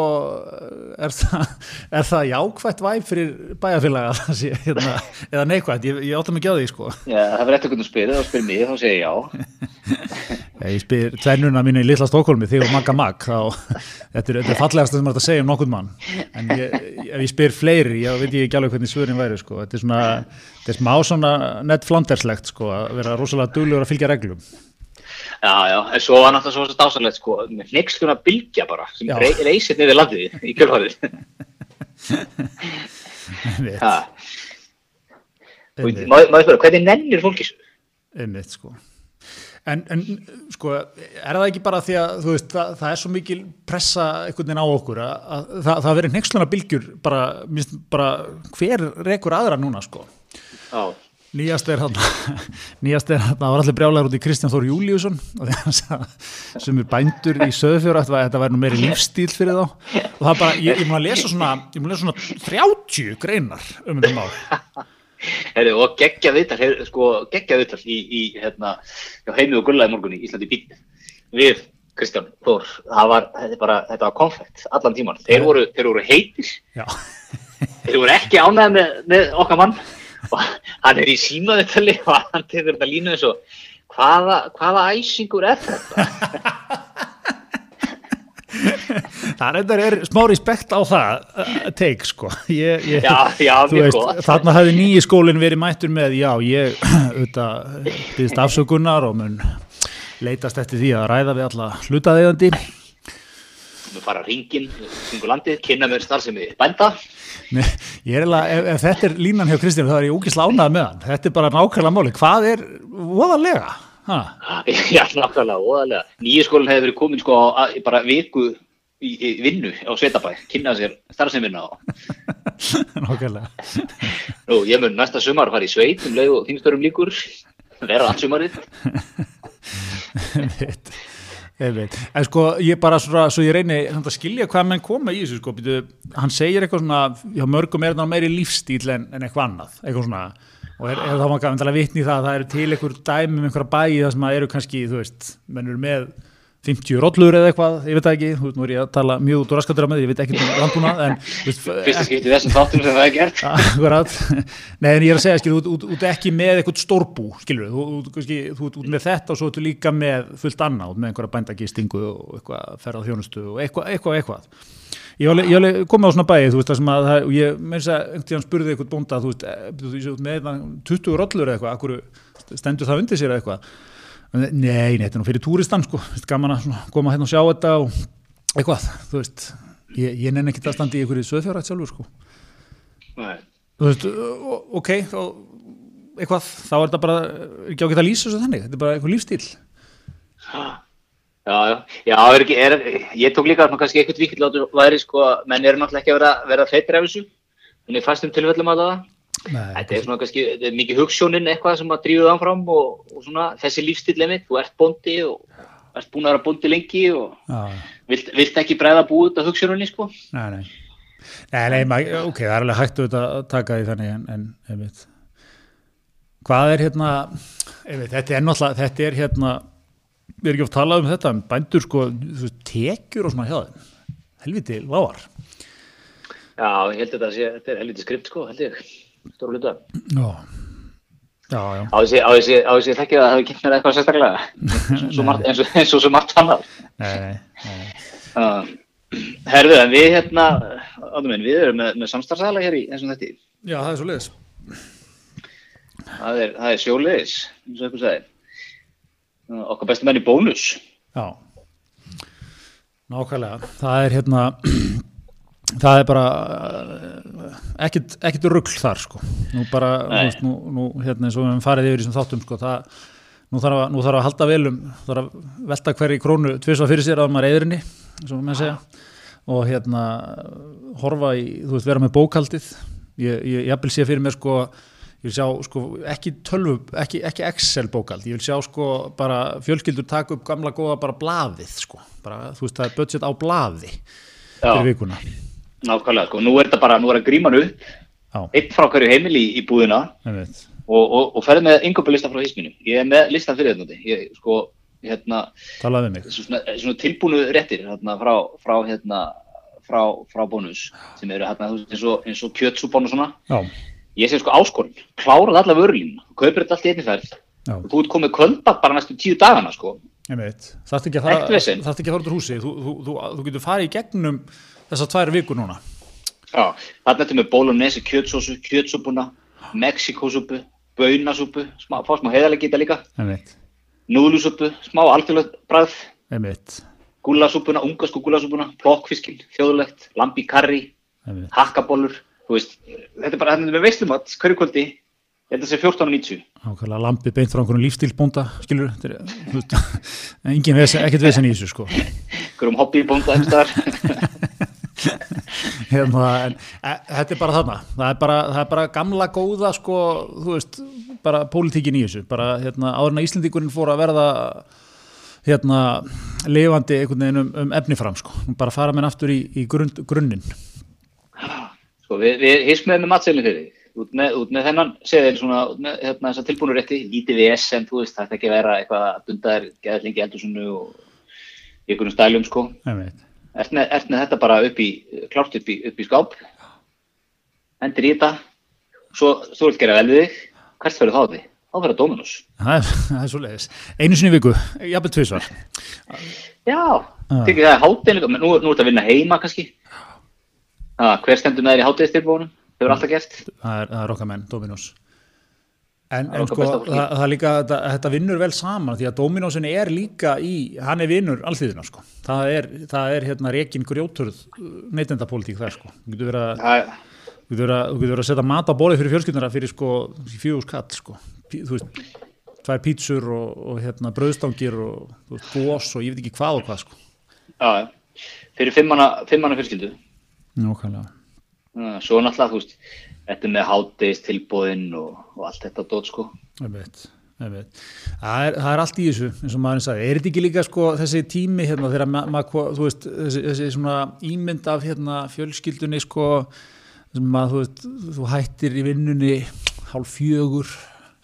er það, er það jákvætt væp fyrir bæjarfélaga það hérna, eða neikvætt, ég, ég átta mig ekki á því sko. Já, það verður eftir hvernig þú spyrir, þá spyrir mig, þá segir ég já. Ég spyr tvennuna mínu í Lilla Stokholmi, þig og Magga Mag, þá, þetta er, þetta er fallegasta sem maður þetta segja um nokkurn mann, en ég, ef ég spyr fleiri, ég veit ég ekki alveg hvernig svörin væri sko, þetta er svona, þetta er smá svona nett flanderslegt sko, að vera rosalega duglegur að fylgja reglum. Já, já, en svo var náttúrulega svo svo dásalegt, sko, með hneyksluna bylgja bara, sem rey, reysir niður landið í einmitt. maður maður spyrir, hvernig nennir fólki svo? einmitt sko en, en sko er það ekki bara því að þú veist það, það er svo mikil pressa einhvern veginn á okkur að, að það, það verið nexluna bylgjur bara, bara hver rekur aðra núna sko? Já, nýjast er hann nýjast er hann, það var allir brjálæður út í Kristján Þór Júliusson sem er bændur í söðfjóra þetta væri nú meiri lífstíl fyrir þá. Og það er bara, ég, ég mun að lesa svona ég mun að lesa svona 30 greinar um þetta mál Herri, og geggja viðtal, sko, geggja viðtal í, í hérna, heimið og gullaði morgun í Íslandi bíl við Kristján Þór, það var, bara, þetta var konfekt allan tíman, þeir voru, þeir voru heitir, já, þeir voru ekki ánægði með, með okkar mann. Og hann er í símaðutali og hann tekur þetta línu eins og hvaða, hvaða æsingur er þetta? Það reyndar er smá respekt á það uh, take sko ég, ég, Já, já, veist, þarna hafði nýji skólinn verið mættur með já, ég auðvitað byggðist afsökunar og mun leitast eftir því að ræða við alla hlutaðegandi Við fara ringin, kringu landið, kynna mér starfsemi bænda ég er eiginlega, ef, ef þetta er línan hjá Kristján þá er ég úkislega ánægð með hann þetta er bara nákvæmlega máli, hvað er voðalega? Ha? Já, nákvæmlega, óðarlega. Nýju skólinn hefði verið komin sko á, bara viku í, í vinnu á Svetabæ, kynna sér starfsemina og nákvæmlega nú, ég mun næsta sumar fara í sveit um leið og þingstörum líkur, vera allt sumarið. Einmitt, einmitt. en sko ég bara svona, svo ég reyni að skilja hvað menn koma í þessu sko, býtu, hann segir eitthvað svona já, mörgum er það meiri lífstíl en, en eitthvað annað eitthvað svona og er, er þá maður gafin að vitni það að það eru til einhver dæmi um einhverja bæi það sem að eru kannski, þú veist, menn eru með 50 rollur eða eitthvað, ég veit það ekki þú veist, nú er ég að tala mjög út úr raskatur með því, ég veit ekki um en þú veist, Fyrsta skipti þessum þáttum sem það er gert. Akkurat, nei en ég er að segja skilur, út, út ekki með eitthvað stórbú skilur, þú, þú, þú ert út með þetta og svo ertu líka með fullt annað með einhverja bændagistingu og eitthvað ferðað þjónustu og eitthvað, eitthvað, eitthvað Ég komið á svona bæði, þú veist, það sem að og ég meins að einhvern tíðan spurði eitthvað bónda, þú veist, eh, þú með hérna 20 rollur eða eitthvað, akkur stendur það undir sér eitthvað. Nei, nei, þetta er nú fyrir túristan, sko, gaman að koma hérna og sjá þetta og eitthvað, þú veist, ég, ég nenni ekki að standa í einhverju söðfjárætt sjálfur, sko. Nei. þú veist, ok þá, eitthvað, þá er þetta bara ekki ágætt að lýsa þessu þannig, þetta er bara eitthvað lífstíl Já, já, já, er ekki, er, ég tók líka kannski eitthvað vikill áttu væri sko, menn eru náttúrulega ekki að vera, vera feitir af þessu, en í fastum tilfellum að það. Nei, Þetta er svona kannski, þetta er mikið hugssjónin eitthvað sem að drífa það áfram og, og svona þessi lífstíl einmitt, þú ert bóndi og ert búin að vera bóndi lengi og vilt, vilt ekki bregða búið af hugssjóninni sko. nei, nei. Nei, nei, ok, það er alveg hægt auðvitað að taka því þannig en, en einmitt. Hvað er hérna einmitt, þetta er náttúrulega, þetta er hérna við erum ekki oft talað um þetta en bændur sko, þú tekjur og svona hjá þeim. Helviti lágar. Já, ég held að þetta sé, þetta er helviti skript sko, held ég, stóru hluta. já, já, já Á þessi, á þessi, á þessi þekkið að það hefði kynnt mér eitthvað sérstaklega, eins og svo margt, eins og, eins og svo margt annað. nei, nei, nei. Uh, herðu, en við hérna, átum minn, við erum með, með samstarfsæla hér í þessum þetta. já, það er svo leiðis Það er, það er sjóliðis, eins og eitthvað sagði. Uh, okkar bestu menn í bónus. Já, nákvæmlega. Það er hérna, það er bara uh, ekkit, ekkit rugl þar sko. Nú bara, veist, nú, nú hérna eins og við höfum farið yfir í þessum þáttum sko, það, nú þarf að, nú þarf að halda vel um, þarf að velta hverju krónu tvisvað fyrir sér að maður eðrinni, eins og hérna horfa í, þú veist, vera með bókaldið ég, vil sé fyrir mér sko ég vil sjá sko ekki tölvu ekki, ekki Excel bókald, ég vil sjá sko bara fjölskyldur taka upp gamla góða bara blaðið sko, bara þú veist það er budget á blaði fyrir vikuna nákvæmlega, sko. Nú er þetta bara, nú er að gríma nú, Já, eitt frá hverju heimili í, í búðina og, og, og ferði með yngöpulista frá hisminu. Ég er með listan fyrir þetta, núti. ég, sko, hérna, talaði við mig svona, svona tilbúnu réttir hérna, frá, frá, hérna, frá, frá bónus sem eru hérna, eins og, eins og kjötsúbón og svona. Já, Ég sé sko áskorun, klárað alla vörlínu, kaupir þetta allt í einni ferð já, og þú ert komið kvöldbak bara næstu tíu dagana sko. einmitt þarftu ekki að fara vesen. þarftu ekki að fara út úr húsi þú, þú, þú, þú getur farið í gegnum þessar tvær vikur núna. Já, þarna ertu með bólunesi, kjötsósu, kjötsúpuna, mexikósúpu, baunasúpu, smá, fá smá heiðalega geta líka, einmitt, núðlusúpu, smá alþjóðlegt bræð, gúlasúpuna, ungarsku gúlasúpuna, plokkfiskinn, þjóðlegt, lambi karri, hakkabólur, þú veist, þetta er bara, þetta með veislumat, hverju kvöldi, þetta sé 14.90. ákveðlega lampi beint frá einhvern lífstílbónda skilur, þetta er, engin vesen, ekkert vesen í þessu sko. Hverjum hobbybónda einhverstaðar. hérna, en e, þetta er bara þarna. Það er bara, það er bara gamla góða sko, þú veist, bara pólitíkin í þessu, bara hérna, áður en að Íslendingurinn fór að verða hérna, lifandi einhvern veginn um, um efni fram sko, bara fara með aftur í, í grunn, grunninn. Sko, við, við hismum með matseilin fyrir þig. Út með, út með þennan seðil svona, út með hérna, þessa tilbúinu rétti, lítið VS en þú veist, það ætti ekki að vera eitthvað að bunda þér geðað lengi eldursunnu og einhvern stælum, sko. einmitt, Ert með, ert með þetta bara upp í, klárt upp í, upp í skáp, hendir í þetta, svo þú vilt gera vel við þig, hvert verður þá því? Þá verður Dominus. það er, svo leiðis einu sinni í viku, jafnvel tvisvar Já, tekið það er hátinn, nú, nú er þetta að vinna heima kannski. Ha, hver stendur með þér í hátíðistilbúinum? Þau eru alltaf gert. það er, er okkar menn, Dominos en, Það en sko það, það líka, þetta, þetta vinnur vel saman því að Dominosin er líka í hann er vinnur allþýðina sko. Það er, það er hérna rekin grjóturð neytendapólitík þar sko. Þú getur verið að Það, þú getur verið að, setja mat á borðið fyrir fjölskyldunara fyrir sko fjögur skall sko. Þú veist, tvær pítsur og, og hérna brauðstangir og gós og ég veit ekki hvað og hvað sko. Já. Fyrir fimmana, fimmana fjölskyldu. Nákvæmlega. Uh, Svo náttúrulega, þú veist, þetta með hátdeist tilbúðin og, og allt þetta dót, sko. Einmitt, einmitt. Það, er, það er allt í þessu eins og maðurinn sagði, er þetta ekki líka sko, þessi tími hérna þegar ma ma þú veist þessi, þessi svona ímynd af hérna, fjölskyldunni sko sem að þú, veist, þú hættir í vinnunni hálf fjögur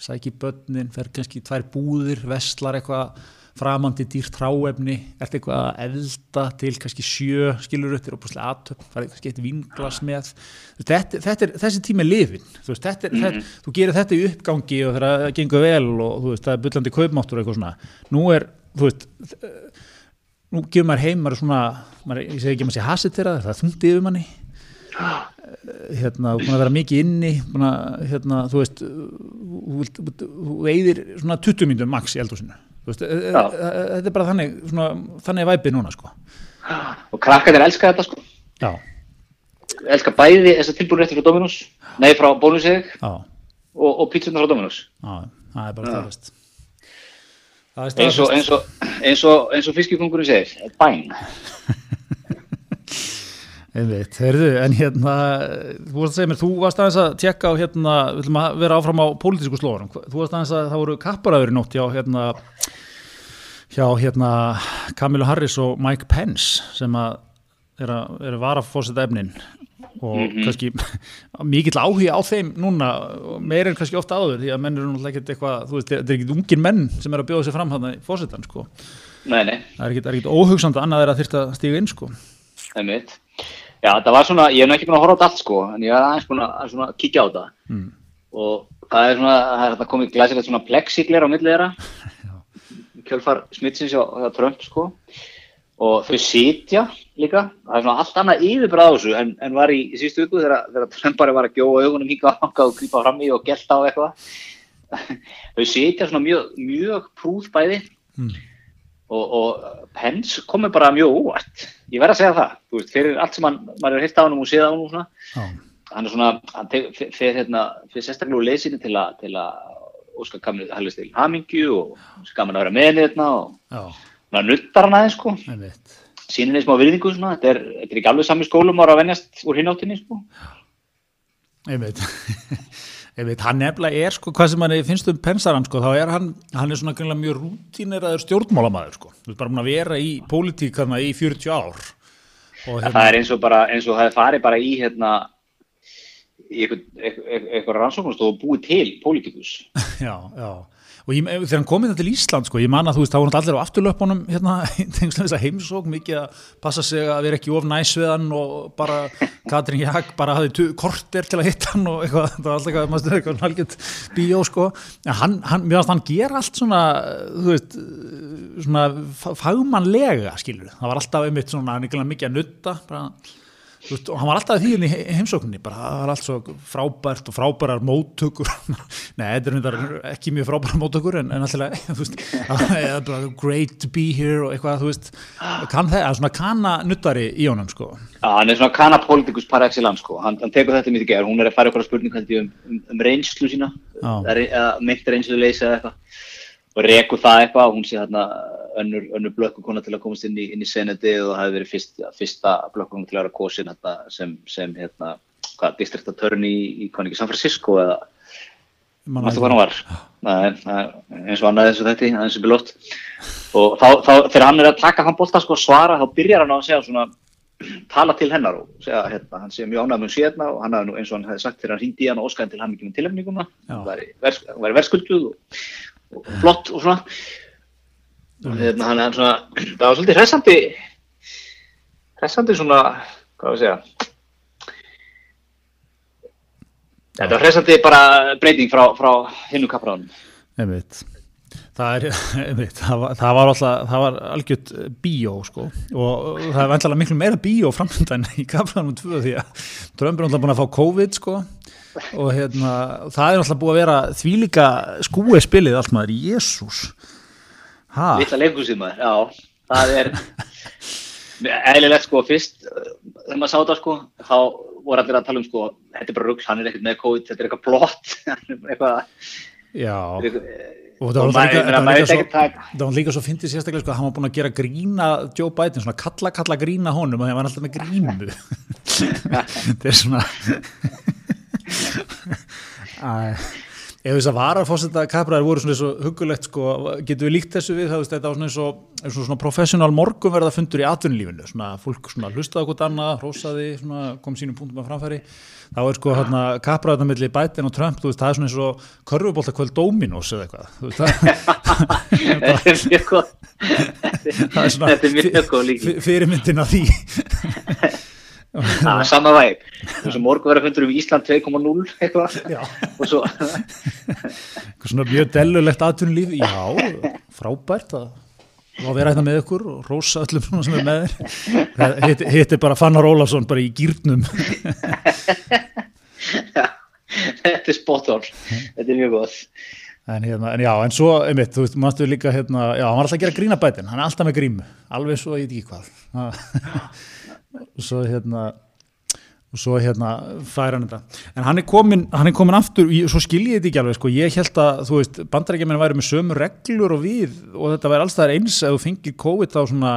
sæki börnin, fer kannski tvær búðir vestlar eitthvað framandi dýrt hráefni, ert eitthvað að elda til kannski sjö skilur upp til opuslega aðtöfn, farið kannski eitt vinglas með. Þetta, þetta er, þessi tími er lifin þú, veist, þetta er, þetta, þú gerir þetta í uppgangi og það gengur vel og þú veist, það er bullandi kaupmáttur og eitthvað svona. Nú er, þú veist nú gefur maður heim, maður er svona maður, ég segi ekki að maður sé hasitera, það er þungt yfir manni. Eh, hérna, þú búin að vera mikið inni búin að, hérna, þú veist þú vilt- þú eigðir svona 20 mínútur max í eldhúsinu. Þú veist, eh, Já. eh, þetta er bara þannig svona, þannig væpið núna sko Og krakkarnir elska þetta, sko. já, Elska bæði þessa tilbúin rétti frá Dominus, nei, frá Bónuseg og, og pítsunar frá Dominus. já, það er bara það Eins og, eins og, og, og fiskikongurinn segir, bæn. Einmitt, heyrðu, en hérna þú varst að segja mér, þú varst aðeins að tjekka á hérna, við ætlum að vera áfram á pólitísku slóðunum, þú varst aðeins að það voru kapparæður í nótt hjá hérna hjá hérna Kamilu Harris og Mike Pence sem að er að, er að vara fórseta efnin og kannski mikill áhuga á þeim núna, meir en kannski ofta áður því að menn eru náttúrulega ekkert eitthvað þú veist, þetta er ekkert ungir menn sem er að bjóða sér fram hann í fórsetan, sko, Nei, nei, það er ekkert, er óhugsand annað er að þyrta stíga inn, sko. Það er mitt. Já, það var svona, ég hef nú ekki búin að horfa á þetta allt, sko, en ég hef aðeins búin að að svona kíkja á þetta. mm. Og það er svona, það er þetta komið glæsilegt svona plexigler á millið þeirra. Kjölfar smitsins hjá, hjá Trump, sko. Og þau sitja líka, það er svona allt annað yfirbræð á þessu en, en var í, í síðustu viku þegar, Trump bara var að gjóa augunum og þangað og grípa fram í og gelta á eitthvað. þau sitja svona mjög, mjög prúð bæði Mm. Og, og Pence komið bara mjög óvart. Ég verð að segja það, þú veist, fyrir allt sem hann, maður er hitt á hann og séð á hann og svona, Já, hann er svona, hann fer hérna, fer sérstaklega leysinu til að, til að óska kamni hæglega til hamingju og gaman að vera með hérna og já, maður nuttar hann aðeins sko. Sínir eins og virðingu svona, þetta er, þetta er ekki alveg sami skólum ára að venjast úr hináttinni sko. Ég veit, veit, hann nefnilega er sko, hvað sem hann finnst um pensaran sko, þá er hann, hann er svona greinlega mjög rútineraður stjórnmálamæður sko, þú veist bara búin að vera í pólitík þarna í 40 ár. Og, hérna, það er eins og bara, eins og það er farið bara í hérna, í eitthvað rannsóknast og búið til pólitíkus. Já, já og ég, þegar hann kom inn til Ísland sko, ég man að þú veist, þá voru allir á afturlöpunum hérna, þess að heimsók, mikið að passa sig að vera ekki of næs við hann og bara Katrín Jakk bara hafði korter til að hitta hann og eitthvað, það var alltaf eitthvað, maður stuði eitthvað halgjött bíó sko, en hann, hann mjög að hann ger allt svona, þú veist svona fagmannlega skilur, það var alltaf einmitt svona mikið að nutta, bara Veist, og hann var alltaf því í heimsókninni bara það var allt svo frábært og frábærar móttökur. Nei, þetta er ekki mjög frábærar móttökur en, en alltaf great to be here og eitthvað þú veist, kann það, svona kana nuttari í honum sko. Já, hann er svona kana politikus par excellence sko. Hann, hann tekur þetta mítið gerð, hún er að fara ykkur að spurning um, um, um reynslu sína. Eða meint reynslu leysa eða eitthvað. Og reku það eitthvað og hún sé hérna önnur, önnur blökkukona til að komast inn í, í senati og það hefði verið fyrst, fyrsta blökkukona til að vera kosin hérna, sem, sem hérna, hvað, distriktatörn í, í San Francisco eða maður hvað hann var? Nei, eins og annað eins og þetta eins og bilótt og þá, þá þegar hann er að taka hann bólta sko svara þá byrjar hann á að segja svona tala til hennar og segja hérna, hann sé mjög ánægum um síðan og hann hafði nú eins og hann hefði sagt þegar hann hringdi í hann og óskæði til hann ekki með tilhefninguna hann væri verskulduð og flott og svona. og hérna hann er svona það var svolítið hressandi hressandi svona hvað við segja? Þetta var hressandi bara breyting frá, frá hinnu kapraðunum einmitt. Það er, það var, það var alltaf það var algjört bíó sko. Og það er vantilega miklu meira bíó framöndan í kapraðunum tvö því að drömbur er alltaf búin að fá COVID sko. Og hérna, það er alltaf búið að vera því líka skúi spilið allt maður, Jésús Lilla leikusið maður, já. Það er eðlilegt sko, fyrst þegar maður sá þetta sko, þá voru allir að tala um sko, þetta er bara rugg, hann er ekkert með COVID þetta er eitthvað blott eitthvað Já. Og það var líka, svo, fyndið sérstaklega sko, hann var búin að gera grína Joe Biden, svona kalla kalla grína honum og það var alltaf með grímu. Þetta er svona ef þess að varafósetta kapraðar voru svona eins og hugulegt sko, getur við líkt þessu við það, þetta var svona eins og, og svona professional morgun verða fundur í atvinnulífinu. Svona fólk svona hlustaði okkur annað, hrósaði svona, kom sínum punktum að framfæri. Þá er sko hérna kapraðarna millir Biden og Trump, þú veist, það er svona eins og körfubólta kvöld Dominos eða eitthvað. Er mjög góð þetta er mjög góð líka. fyrirmyndin af því það er sama væg þess að morgun verður fundur um Ísland 2.0 eitthvað. Og svo svona mjög dellulegt aðtunlíf já, frábært að að vera hérna með ykkur og rosa öllum svona sem er með þér. Hitt, hitt er bara Fannar Ólafsson bara í gýrnum já, þetta er spot on. Þetta er mjög gott. En, hérna, en já, en svo, einmitt, þú veist, maður stu líka hérna, já, hann var alltaf að gera grínabætin. Hann er alltaf með grímu, alveg svo ég veit ekki hvað. og svo hérna og svo hérna fær hann þetta. En hann er komin, hann er komin aftur svo skil ég þetta ekki alveg sko, ég held að þú veist, bandarækjuminn væri með sömu reglur og við og þetta væri alltaf eins að þú fengir COVID þá svona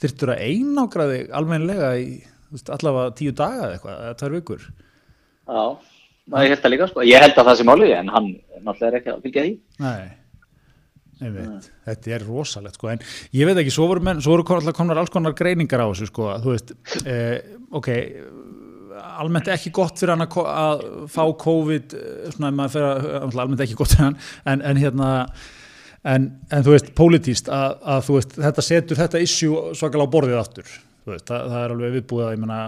þurftur að einágraði almenlega í veist, allavega tíu daga eða eitthvað, eða tvær vikur. Já, ég held að líka sko. Ég held að það sé málið en hann náttúrulega er ekki að fylgja því. Nei Veit, þetta er rosalegt sko. En ég veit ekki, svo voru, menn, svo voru alltaf komnar alls konar greiningar á þessu sko þú veist, eh, ok almennt ekki gott fyrir hann að, fá COVID svona, fyrir, almennt ekki gott fyrir hann en, en hérna en, en þú veist, pólitíst að, að þú veist, þetta setur þetta issue svakalega á borðið aftur veist, það, það er alveg viðbúið að ég menna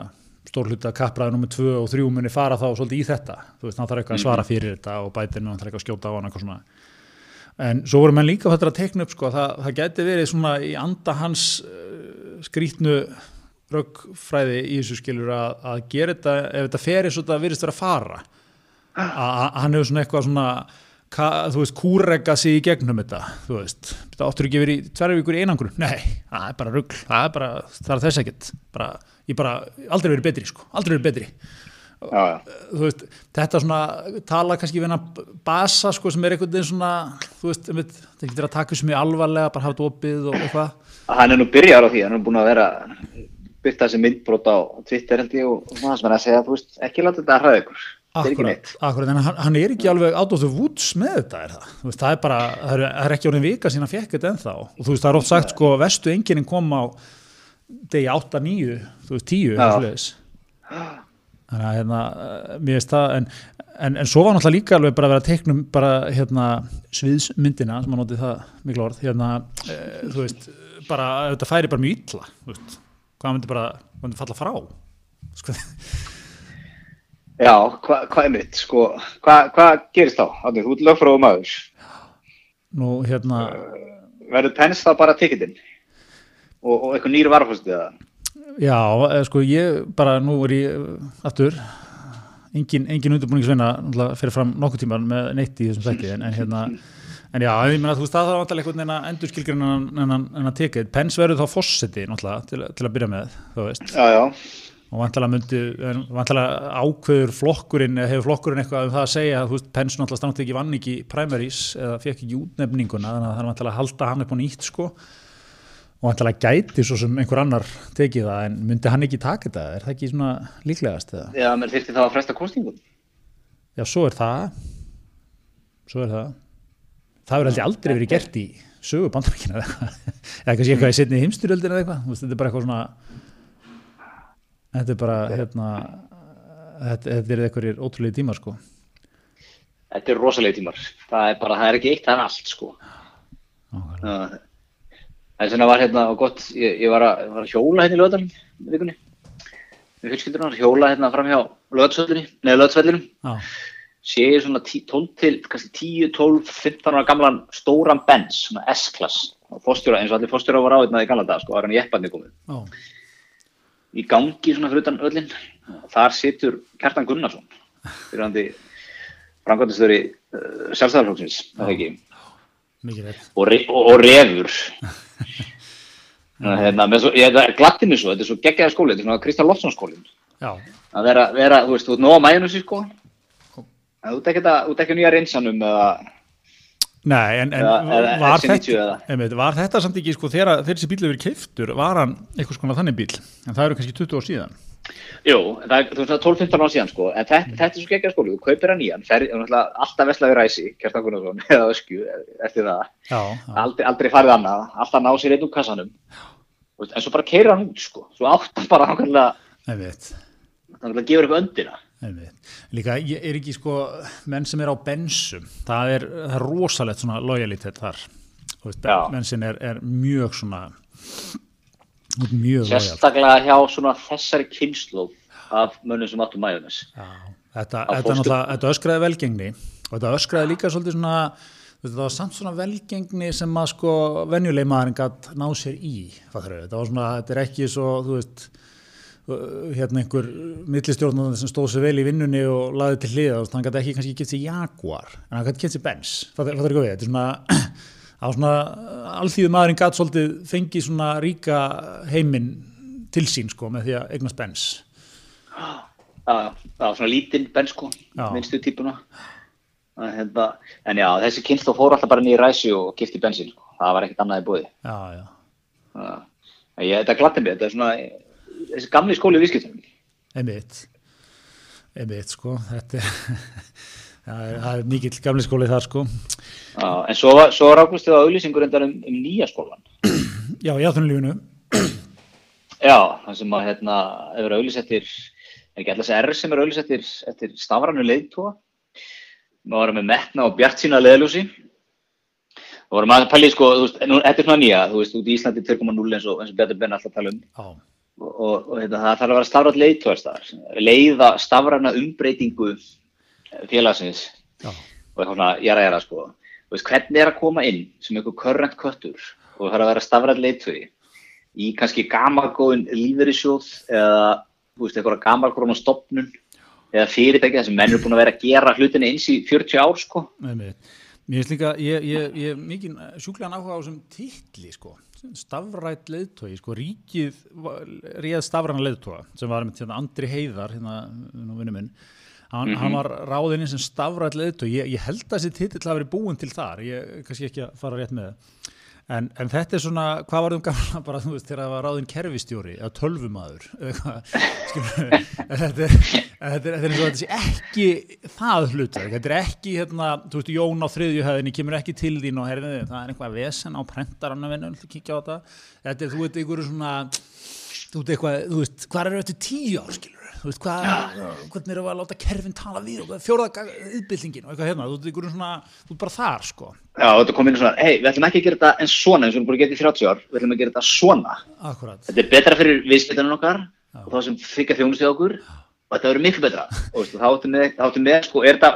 stórluta kappræði nummið 2 og 3 muni fara þá svolítið í þetta, þú veist, hann þarf eitthvað að svara fyrir þetta og bætinu, hann þarf eitthvað að skjóta á hann eitthvað svona en svo voru menn líka þetta að tekna upp sko, það, það geti verið svona í anda hans uh, skrítnu röggfræði í þessu skilur að, að gera þetta, ef þetta fer eins og þetta virðist vera að fara. Að hann hefur svona eitthvað svona ka, þú veist, kúrega sig í gegnum þetta þú veist, þetta áttur ekki verið tverju vikur í einangur, nei, það er bara ruggl það er bara, það er þess ekkert. Bara, ég bara, aldrei verið betri sko, aldrei verið betri já, já. veist, þetta svona tala kannski við hennar basa sko sem er einhvern veginn svona, veist, einmitt, það getur að taka þessu mjög alvarlega, bara hafa þetta opið og eitthvað. Hann er nú byrjar á því, hann er búin að vera byrta þessi myndbrot á Twitter held ég og svona sem hann að segja, þú veist, ekki láta þetta að hraða ykkur. Akkurat, akkurat, en hann, hann er ekki alveg out of the woods með þetta, er það? Veist, það er bara, það er, ekki orðin vika síðan að fekk þetta ennþá og þú veist, það er oft sagt, sko, vestu enginn kom á degi 8, 9, þú veist, 10, Já. Þannig að, hérna, eh, mér veist það, en, en, en svo var náttúrulega líka alveg bara að vera teiknum bara, hérna, sviðsmyndina, sem að notið það miklu orð, hérna, e, þú veist, bara, þetta færi bara mjög illa, þú veist, hvað myndi bara, hvað myndi falla frá, sko, Já, hvað hva er mitt, sko, hvað hva gerist þá? Þannig, þú ert lögfráðu maður. nú, hérna, Verður pens þá bara tikitinn? Og, og eitthvað nýri varfastið það? Já, eh, sko ég bara nú er ég eh, aftur. Engin, engin undirbúningsvinna náttúrulega fyrir fram nokkuð tíman með neitt í þessum þætti en, en hérna en já, ég meina þú veist það þarf vantilega einhvern veginn að endur skilgrinn en, að tekið, pens verður þá fósetti náttúrulega til, til að byrja með þú veist, Já, já. og vantilega ákveður flokkurinn eða hefur flokkurinn eitthvað um það að segja að pens náttúrulega stannátt ekki vann ekki primaries eða fekk ekki útnefninguna þannig að það er vantilega að halda hann upp á nýtt sko og vantilega gæti svo sem einhver annar tekið það en myndi hann ekki taka þetta er það ekki svona líklegast eða? Já, menn þyrfti þá að fresta kostingum. Já, svo er það svo er það það verður aldrei verið gert í sögu bandarækina eða kannski eitthvað í setni heimstyrjöldin eða eitthvað þetta er bara eitthvað svona þetta er bara hérna þetta, þetta er eitthvað ótrúlega tímar sko Þetta er rosalega tímar. Það er bara, það er ekki eitt, það er allt, sko. Nákvæmlega. Er svona var hérna og gott, ég, ég var, að, var að hjóla hérna í lögadalum í vikunni. Var að hjóla hérna fram hjá. Já, Sé ég svona 10 12 til, kannski 10, 12, 15 ára gamlan stóran Benz, svona S-klass. Fórstjóra, eins og allir fórstjóra var á hérna í gamla dag, sko, var hann í epparni komið. já, Í gangi svona fyrir utan öllin, þar situr Kjartan Gunnarsson, fyrir hann framkvæmdastöri uh, sjálfstæðarflóksins, það er ekki. mikið veit og, og, og refur hérna, svo, ég, glatti mig svo, þetta er svo geggjaði skóli þetta er svona Kristján Loftsson skólin Já, að vera, vera, þú veist, þú ert nóg að mæðinu sér sko þú ert ekki nýja reynsanum eða, Nei, en, en Eða- var, FC90 þetta, einmitt, var þetta samt ekki, sko, þegar, þessi bíl hefur keiftur, var hann eitthvað svona þannig bíl, en það eru kannski 20 ár síðan. Jú, það er þú veist, það er 12-15 ára síðan sko, en þetta, þetta er svo geggjaði skóli, þú kaupir hann nýjan fer, náttúrulega alltaf veslaði ræsi, Kjartan Gunnarsson eða öskju, eftir það. Já, já, aldrei, aldrei farið annað, alltaf ná sér einn úr kassanum. En svo bara keira hann út sko, svo átt hann bara nákvæmlega, einmitt, nákvæmlega gefur eitthvað öndina. Líka, ég er ekki, sko, menn sem er á bensum, það er, það er rosalegt svona lojalitet þar. Þú veist, Já. bensin er, er mjög svona, mjög sérstaklega hjá svona þessari kynnslóð af mönnum sem áttu mæjunis Já, þetta, þetta, þetta öskraði velgengni og þetta öskraði líka svolítið svona þetta var samt svona velgengni sem að sko venjuleg maðurinn gætt ná sér í þetta var svona, þetta er ekki svo þú veist hérna einhver millistjórnum sem stóð sér vel í vinnunni og laði til hliða, þú veist, hann gæti ekki kannski kipt sér Jaguar, en hann gæti kipt sér Benz. Fattar fattar ekki við, þetta er svona á svona alþýðu maðurinn gætt svolítið fengið svona ríka heiminn til sín sko með því að eignast Benz Já, já, svona lítinn bensko, Já. minnstu típuna. Hérna, en já, þessi kynnslóð fór alltaf bara niður ræsi og kipti bensin. Sko. Það var ekkert annað í búið. Já, já, Ég, þetta glattir mig, þetta er svona þessi gamli skóli í viðskiptunum. einmitt einmitt sko þetta er það er, er mikill gamli skóli þar sko Já, en svo, svo rákust þið á auðlýsingur endar um, um nýja skólan. já, í aðtunulífinu Já, það sem að hérna, hefur auðlýsettir, er ekki allars R sem er auðlýsettir eftir stafrannu leiðtóa. Við varum með metna og bjart sína leiðljósi. Við vorum að pæli, sko, þú veist, nú, þetta er svona nýja, þú veist, út í Íslandi 2.0 eins og, eins og Bjartur Benn alltaf tala um. já, Og, og, og hérna, það þarf að vera stafrætt leiðtóðarstaðar, leiða stafræna umbreytingu félagsins. Já, og svona jara jara, sko. Þú veist, hvernig er að koma inn sem einhver körrent köttur og það er að vera stafrætt leiðtóði í kannski gamalgóðin lífeyrissjóð eða, þú veist, eitthvað gamalgróna stopnun eða fyrirtæki þar sem menn eru búin að vera að gera hlutina eins í 40 ár, sko. einmitt mér finnst líka, ég, er mikið sjúklegan áhuga á þessum titli sko. Stafrætt leiðtói, sko. Ríkið réð stafræna leiðtóa sem var með hérna, Andri Heiðar hérna, nú vinnu minn hann, hann var ráðinni sem stafrætt leiðtói ég, ég held að þessi titill hafi verið búin til þar. Ég kannski ekki að fara rétt með það. En, en þetta er svona, hvað var um gamla bara, þú veist, þegar það var ráðin kerfistjóri eða tölvumadur eða eitthvað, þetta er, þetta er, eins og þetta sé ekki það hluta, þetta er ekki, hérna, þú veist, Jón á þriðjuhæðinni kemur ekki til þín og herðið, það er einhvað vesen á prentarann að vinna, viltu kíkja á þetta, er, þú veit, einhverju svona, þú veit, eitthvað, þú veist, hvað er þetta tíu ár, skilur þú veist, hvað, hvernig við að láta kerfin tala við og fjóraða yðbyltingin og eitthvað hérna, þú einhverju svona, þú veit bara þar, sko, Já, þetta kom inn svona, hei, við ætlum ekki að gera þetta en svona eins og við erum búin að gera í 30 ár, við ætlum að gera þetta svona. akkurat. Þetta er betra fyrir viðskiptunum okkar og það sem þykja þjónustu okkur og þetta verður miklu betra. Og þá áttum við, sko, er þetta,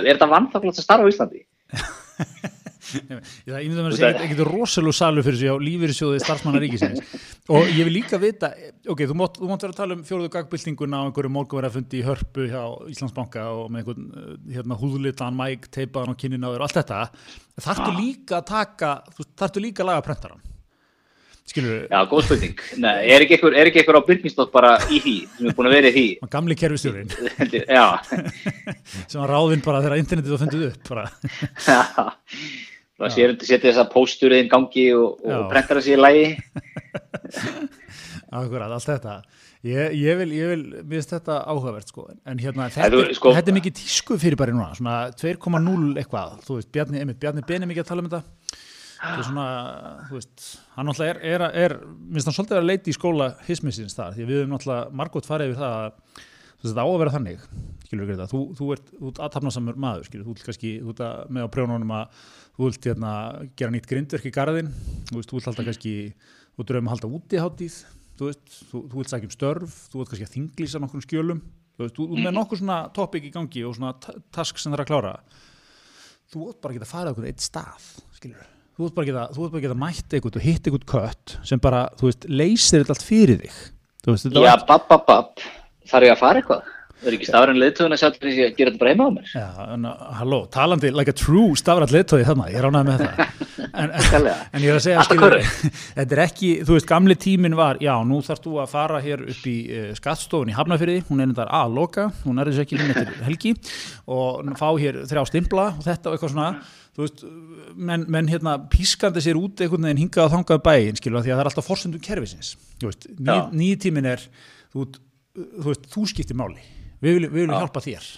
er þetta vannþáklegt að starfa á Íslandi? Það ímynda mér að segja ekkert rosalega salu fyrir sig á lífyrirsjóði starfsmanna ríkisins. Og ég vil líka vita, ok, þú mátt, vera að tala um fjóruðu gagbyltinguna á einhverju morgunverðafundi í hörpu hjá Íslandsbanka og með einhvern uh, hérna, húðlitan, mæk, teipaðan og kynnin á þér og allt þetta, þarftu líka að taka, þarftu líka að laga prentaran skilur Já, góð spurning. Nei, er ekki er einhver á Byrkinstótt bara í því, sem er búin að vera í því? gamli kerfistjórin Já, sem var ráðinn bara þegar internetið var fundið upp bara. Það sér setja þess að pósturinn gangi og, og prentara sér í lægi. Akkurat, allt þetta. Ég, ég vil, ég vil, mér finnst þetta áhugavert sko, en hérna, þetta, þú, sko- þetta er mikið tísku fyrir bara núna, svona 2,0 eitthvað, þú veist, Bjarni, einmitt, Bjarni Ben er mikið að tala um þetta. Þetta er svona, þú veist, hann náttúrulega er, er, er minnst hann svolítið að vera leiti í skóla hismissins þar, því að við höfum náttúrulega margótt farið yfir það að veist, þetta á að vera þannig. Skilur við þetta, þú, þú ert, þú ert aðtapnasamur maður, skilur, þú ert kannski, þú ert að, með á prjónunum að þú vilt hérna, gera nýtt grindverk í garðin, þú vilt halda kannski, þú dröfum að halda útiháttið, þú veist, þú, þú vilt sækja um störf, þú vilt kannski að þinglýsa nokkur skjölum, þú veist, þú með nokkur svona topic í gangi og svona ta- task sem það er að klára, þú ert bara að geta farið okkur eitt stað, skilur þú ert bara að geta, bara að geta mætt eitthvað og hitt eitthvað kött sem bara, þú veist, leysir þetta allt fyrir þig, veist, Já, bapp, bapp, bapp, þarf ég að fara eitthvað? Er ekki stafræn leiðtöðun að sjá til þess að gera þetta bara heima á mér. Já, en uh, halló, talandi like a true stafrætt leittóði þarna, ég ránaði með það en, en, en ég er að segja skilur, þetta er ekki, þú veist, gamli tíminn var já, nú þarfst þú að fara hér upp í uh, skattstofun í Hafnafyrði, hún er þetta að loka, hún er þess ekki minn eftir helgi og fá hér þrjá stimpla og þetta og eitthvað svona þú veist, menn, menn hérna pískandi sér út einhvern veginn hingað að þangað bæinn skilur, því að það er alltaf forsendum kerfisins þú veist, ný, Já. nýjum tíminn er þú, veist, þú veist, þú skiptir máli við viljum, við viljum hjálpa þér,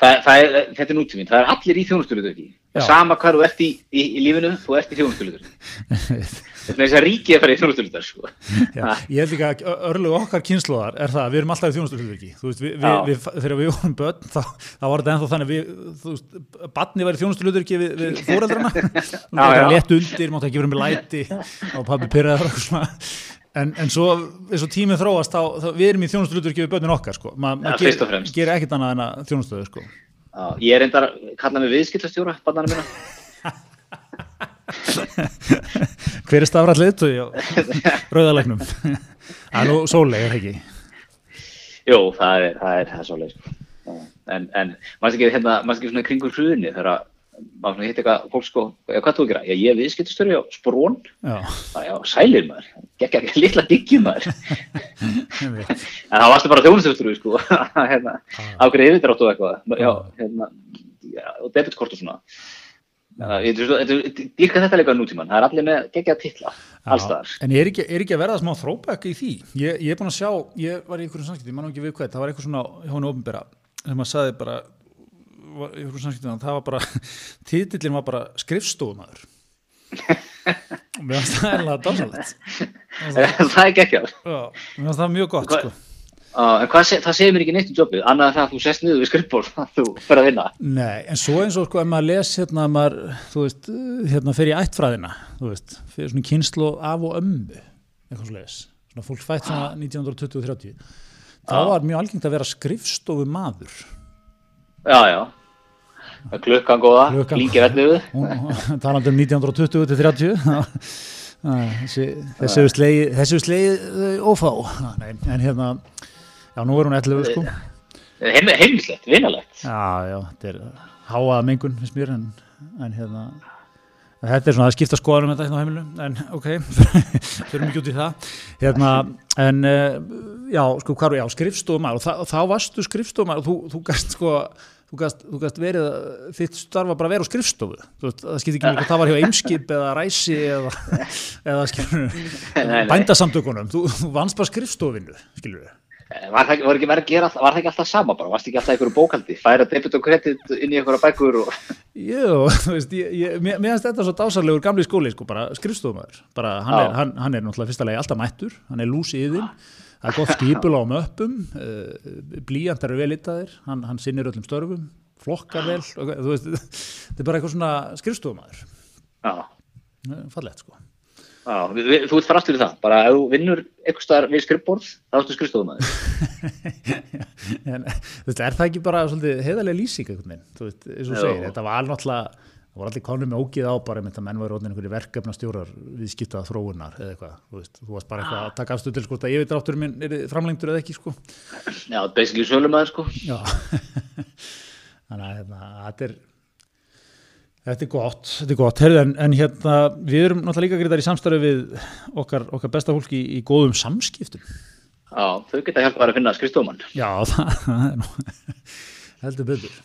Það, það er, þetta er nútíminn, það er allir í þjónustölutöki. Já. Sama hvað þú ert í, í, í lífinu, þú ert í er þess að ríkið að fara í þjónustölutöki, sko. Ég held líka að örlug okkar kynnslóðar er það að við erum alltaf í við, þegar við vorum börn þá, þá var þetta ennþá þannig við, badni var í þjónusturhlutverki við, við fóreldrana létt undir, mátti ekki vera með læti og pabbi svona en, en svo, og tíminn þróast þá, þá við erum í þjónusturhlutverki við börnin okkar sko. Maður fyrst og gerir ger ekkert annað en að þjónustöðu sko. Já, ég er reyndar að kalla mig viðskiptastjóra, barnana mína. hver er á rauðalegnum það er nú sóleg, er það ekki Jú, það er, það er, er svolítið, sko. En, en maður ekki, hérna, maður ekki svona kringur hrunni þegar að maður svona hitt eitthvað fólk sko, "Já, hvað þú gera? Já, ég er viðskiptastjóri á Sprón. já, Já, sælir maður. Gekk ekki litla diggjum maður. En það varstu bara þjónustöftur, sko, hérna, Ah. ákveðið yfirdrátt og eitthvað, já, Ah. hérna, já, og debitkort og svona. Ég- Þetta líka nútíman, það er allir með geggja titla, allstaðar. En er ekki, er ekki að verða smá throwback í því? Ég, ég er búin að sjá, ég var í einhverjum samskipti, ég man ekki við hvað, það var eitthvað svona henni ofnbera sem að sagði bara, var, það var bara, titillin var bara skrifstofumæður. og mér finnst það eiginlega dásalegt. það er geggjað. Já, mér finnst það mjög gott, sko. Uh, en hvað se, það segir mér ekki neitt um jobbið, annað það að þú sest niður við skrifból að þú fer að vinna. Nei, en svo eins og sko, ef maður les hérna, maður, þú veist, hérna í ættfræðina, þú veist, fyrir svona kynslu af og ömmu, eitthvað svo les, svona fólk fætt svona 1920-30, þá Já. var mjög algengt að vera skrifstofu maður. Já, já. Það Klukkan góða, líkir elluðu. talandi um 1920 til 30 þessi þessi hefur slegið þessi hefur slegið þau ófá Nei, en hérna, já nú er hún 11 sko Heim, heimlislegt, vinalegt. já, já, þetta er háaða mengun finnst mér en, en hérna Þetta er svona að skipta skoðanum þetta hérna á heimilu, en ok, fyrir mikið út í það. Hérna, en uh, já, sko, hvað er, já, skrifstofumar og, og þá varstu skrifstofumar og þú, þú gæst sko, þú gæst, þú gæst verið, þitt starfa bara að vera á skrifstofu, veist, það skipti ekki mjög, það var hjá Eimskip eða Ræsi eða, eða bændasamtökunum, þú, þú vannst bara skrifstofinu, skilur við. Var það, var, gera, var það ekki alltaf sama bara? Varst ekki alltaf einhverju bókaldi? Færa debit og kredit inn í einhverja bækur? Og... Jú, þú veist, ég, ég, mér finnst þetta svo dásarlegur gamli skóli, sko, bara skrifstofumæður. Bara, hann er, hann, hann er náttúrulega fyrsta legi alltaf mættur, hann er lúsi yðin, það er gott skipul á möppum, uh, blíjantar eru vel yttaðir, hann, hann sinnir öllum störfum, flokkar vel, þetta er bara eitthvað svona skrifstofumæður. Já. Fallegt, sko. Já, við, við, þú ert farast fyrir það, bara ef þú vinnur eitthvað starf við skrifborð, þá ertu skrifstofum aðeins. veist, er það ekki bara heiðarlega lýsing eitthvað þú veist, eins og segir, þetta var náttúrulega, það var allir konum með ógið á bara með þetta menn var rótnin einhverju verkefnastjórar við skiptaða þróunar eða eitthvað, þú veist, þú varst bara eitthvað að taka afstöð til sko, að ég veit átturinn minn er framlengtur eða ekki, sko. Já, basically sölum aðeins, sko. Já, þannig að hérna, þetta er Þetta er gott, þetta er gott, Herðu, en, en hérna við erum náttúrulega líka greitar í samstarfi við okkar, okkar besta fólki í, í góðum samskiptum. Já, þau geta hjálpað að finna skrifstofumann. Já, það, það er nú, heldur betur.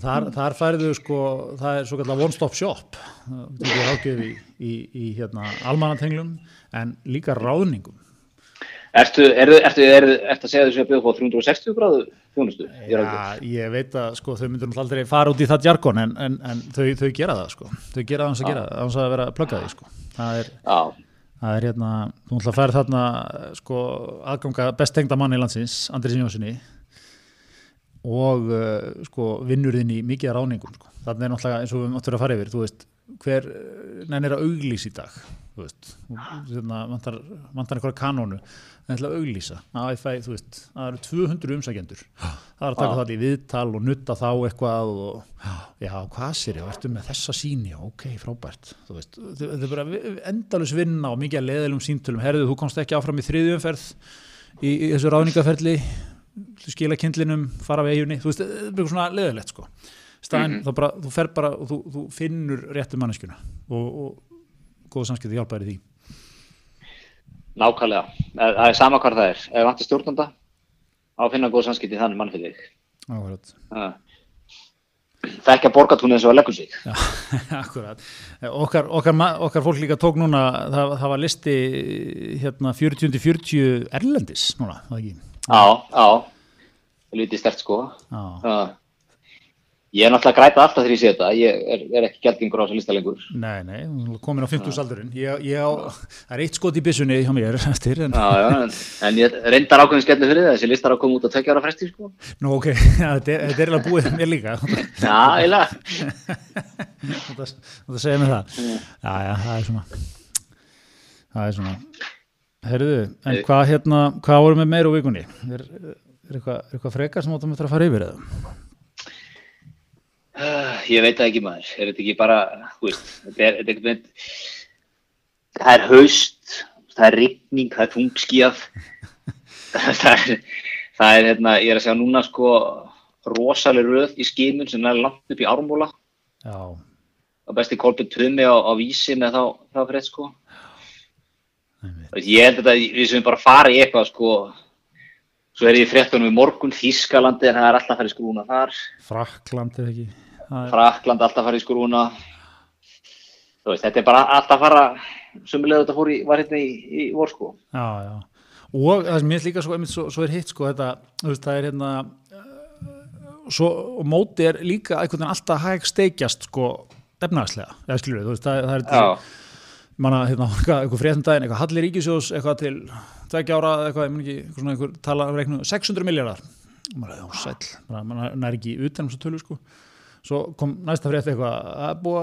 Þar, þar færðu sko, það er svo kallar one stop shop, það er ágjöf í, í, í hérna, almanatenglum en líka ráðningum. Ertu, ertu, ertu, ertu, að segja þessu að bjóða á 360 gráðu þjónustu? Já, ég veit að sko, þau myndur aldrei fara út í það jargon en, en, en þau, þau gera það sko. Þau gera það að hans að vera plöggaði sko. Það er, það er hérna, þú ætla að færa þarna sko aðganga best tengda manni í landsins, Andris Jónssoni og uh, sko vinnurinn í mikið ráningum sko. Þannig er náttúrulega eins og við máttum að fara yfir, veist, hver nefnir að auglýs í dag, þú veist, hérna, vantar, einhverja kanónu en ætla að auglýsa. Að veist, það eru 200 umsækjendur. Það er að taka það í viðtal og nutta þá eitthvað og já, hvað sér ég, ertu með þessa síni ok, frábært veist, þetta er bara endalus vinna og mikið að leðilum síntölu, herðu, þú komst ekki áfram í þriðjumferð í, í þessu ráðningaferli skila kindlinum, fara við eiginni þú veist, þetta er svona leðilegt sko staðin, mm -hmm. bara, þú fer bara og þú, þú finnur réttu manneskjuna og, og góða samskipti hjálpaði því Nákvæmlega, það er sama hvað það er. Ef það vantar stjórnanda, á að finna góð samskipti þannig mann fyrir þig. Akkurat. Það er ekki að borga túnið eins og að leggja sig. Já, akkurat. Okkar, okkar, okkar fólk líka tók núna, það, það var listi hérna 40-40 erlendis núna, það ekki? Já, já. Lítið stert sko. Það Ég er náttúrulega grætað alltaf þegar ég sé þetta, ég er, er ekki gæltingur á þessu lista lengur. Nei, nei, komin á 50 saldurinn. Það er eitt skot í bissunni hjá mér eftir. En... Já, já, en, en ég reyndar ákveðin skellið fyrir það, þessi listar á að koma út á tvekja ára fresti, sko. Nú, ok, þetta er alveg búið mér líka. Já, eiginlega. Þú segir mig það. Já, já, það er svona, það er svona. Herruðu, en hvað hérna, hvað vorum við meira úr vikunni? Er, er eitthvað, eitthvað frekar sem áttum við að fara yfir eða? Uh, ég veit það ekki maður, er þetta ekki bara, þú veist, þetta er, eitthvað, það er haust, það er rigning, það er tungskíjað, það er, það er, hérna, ég er að segja núna sko rosalega röð í skimun sem er langt upp í ármúla. Já. Og besti kolpið tömi á, á vísi með þá, þá fyrir þetta sko. Ég held að við sem bara fara í eitthvað sko, svo er ég fréttunum í morgun, Þískalandi, það er alltaf að fara í skrúna þar. Fraklandi eða ekki? Frakland alltaf fara í skrúna. Veist, þetta er bara alltaf fara sumulega þetta fór í, var hérna í, í vorsko Já, já, og það sem ég líka svo, svo, svo er hitt sko þetta, veist, það er hérna svo, og móti er líka einhvern veginn alltaf hæg steikjast sko efnagslega, eða skilur við, það, það er til manna, hérna, eitthvað fréttundaginn, eitthvað Hallir Ríkisjós, eitthvað til tveggja ára, eitthvað, ég mun ekki, eitthvað svona einhver tala, reiknu, 600 miljardar og maður er þá sæl, maður er ekki utan um þessu tölu sko. Svo kom næsta frétt eitthvað að búa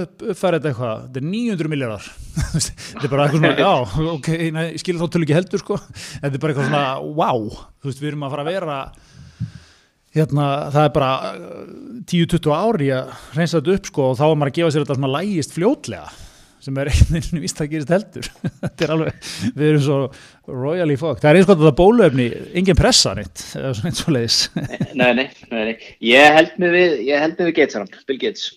upp, uppfæra þetta eitthvað þetta er 900 miljardar þetta er bara eitthvað svona, já, ok, nei, skilur þá töl ekki heldur sko, þetta er bara eitthvað svona wow, þú veist, við erum að fara að vera hérna, það er bara 10-20 ári að reynsa þetta upp sko og þá er maður að gefa sér þetta svona lægist fljótlega sem er einhvern veginn vist að gerist heldur þetta er alveg, við erum svo royally fucked, það er eins og þetta bóluefni engin pressa nýtt eins og leiðis nei, nei, nei, nei, ég held mig við ég held mig við Gates hann, Bill Gates.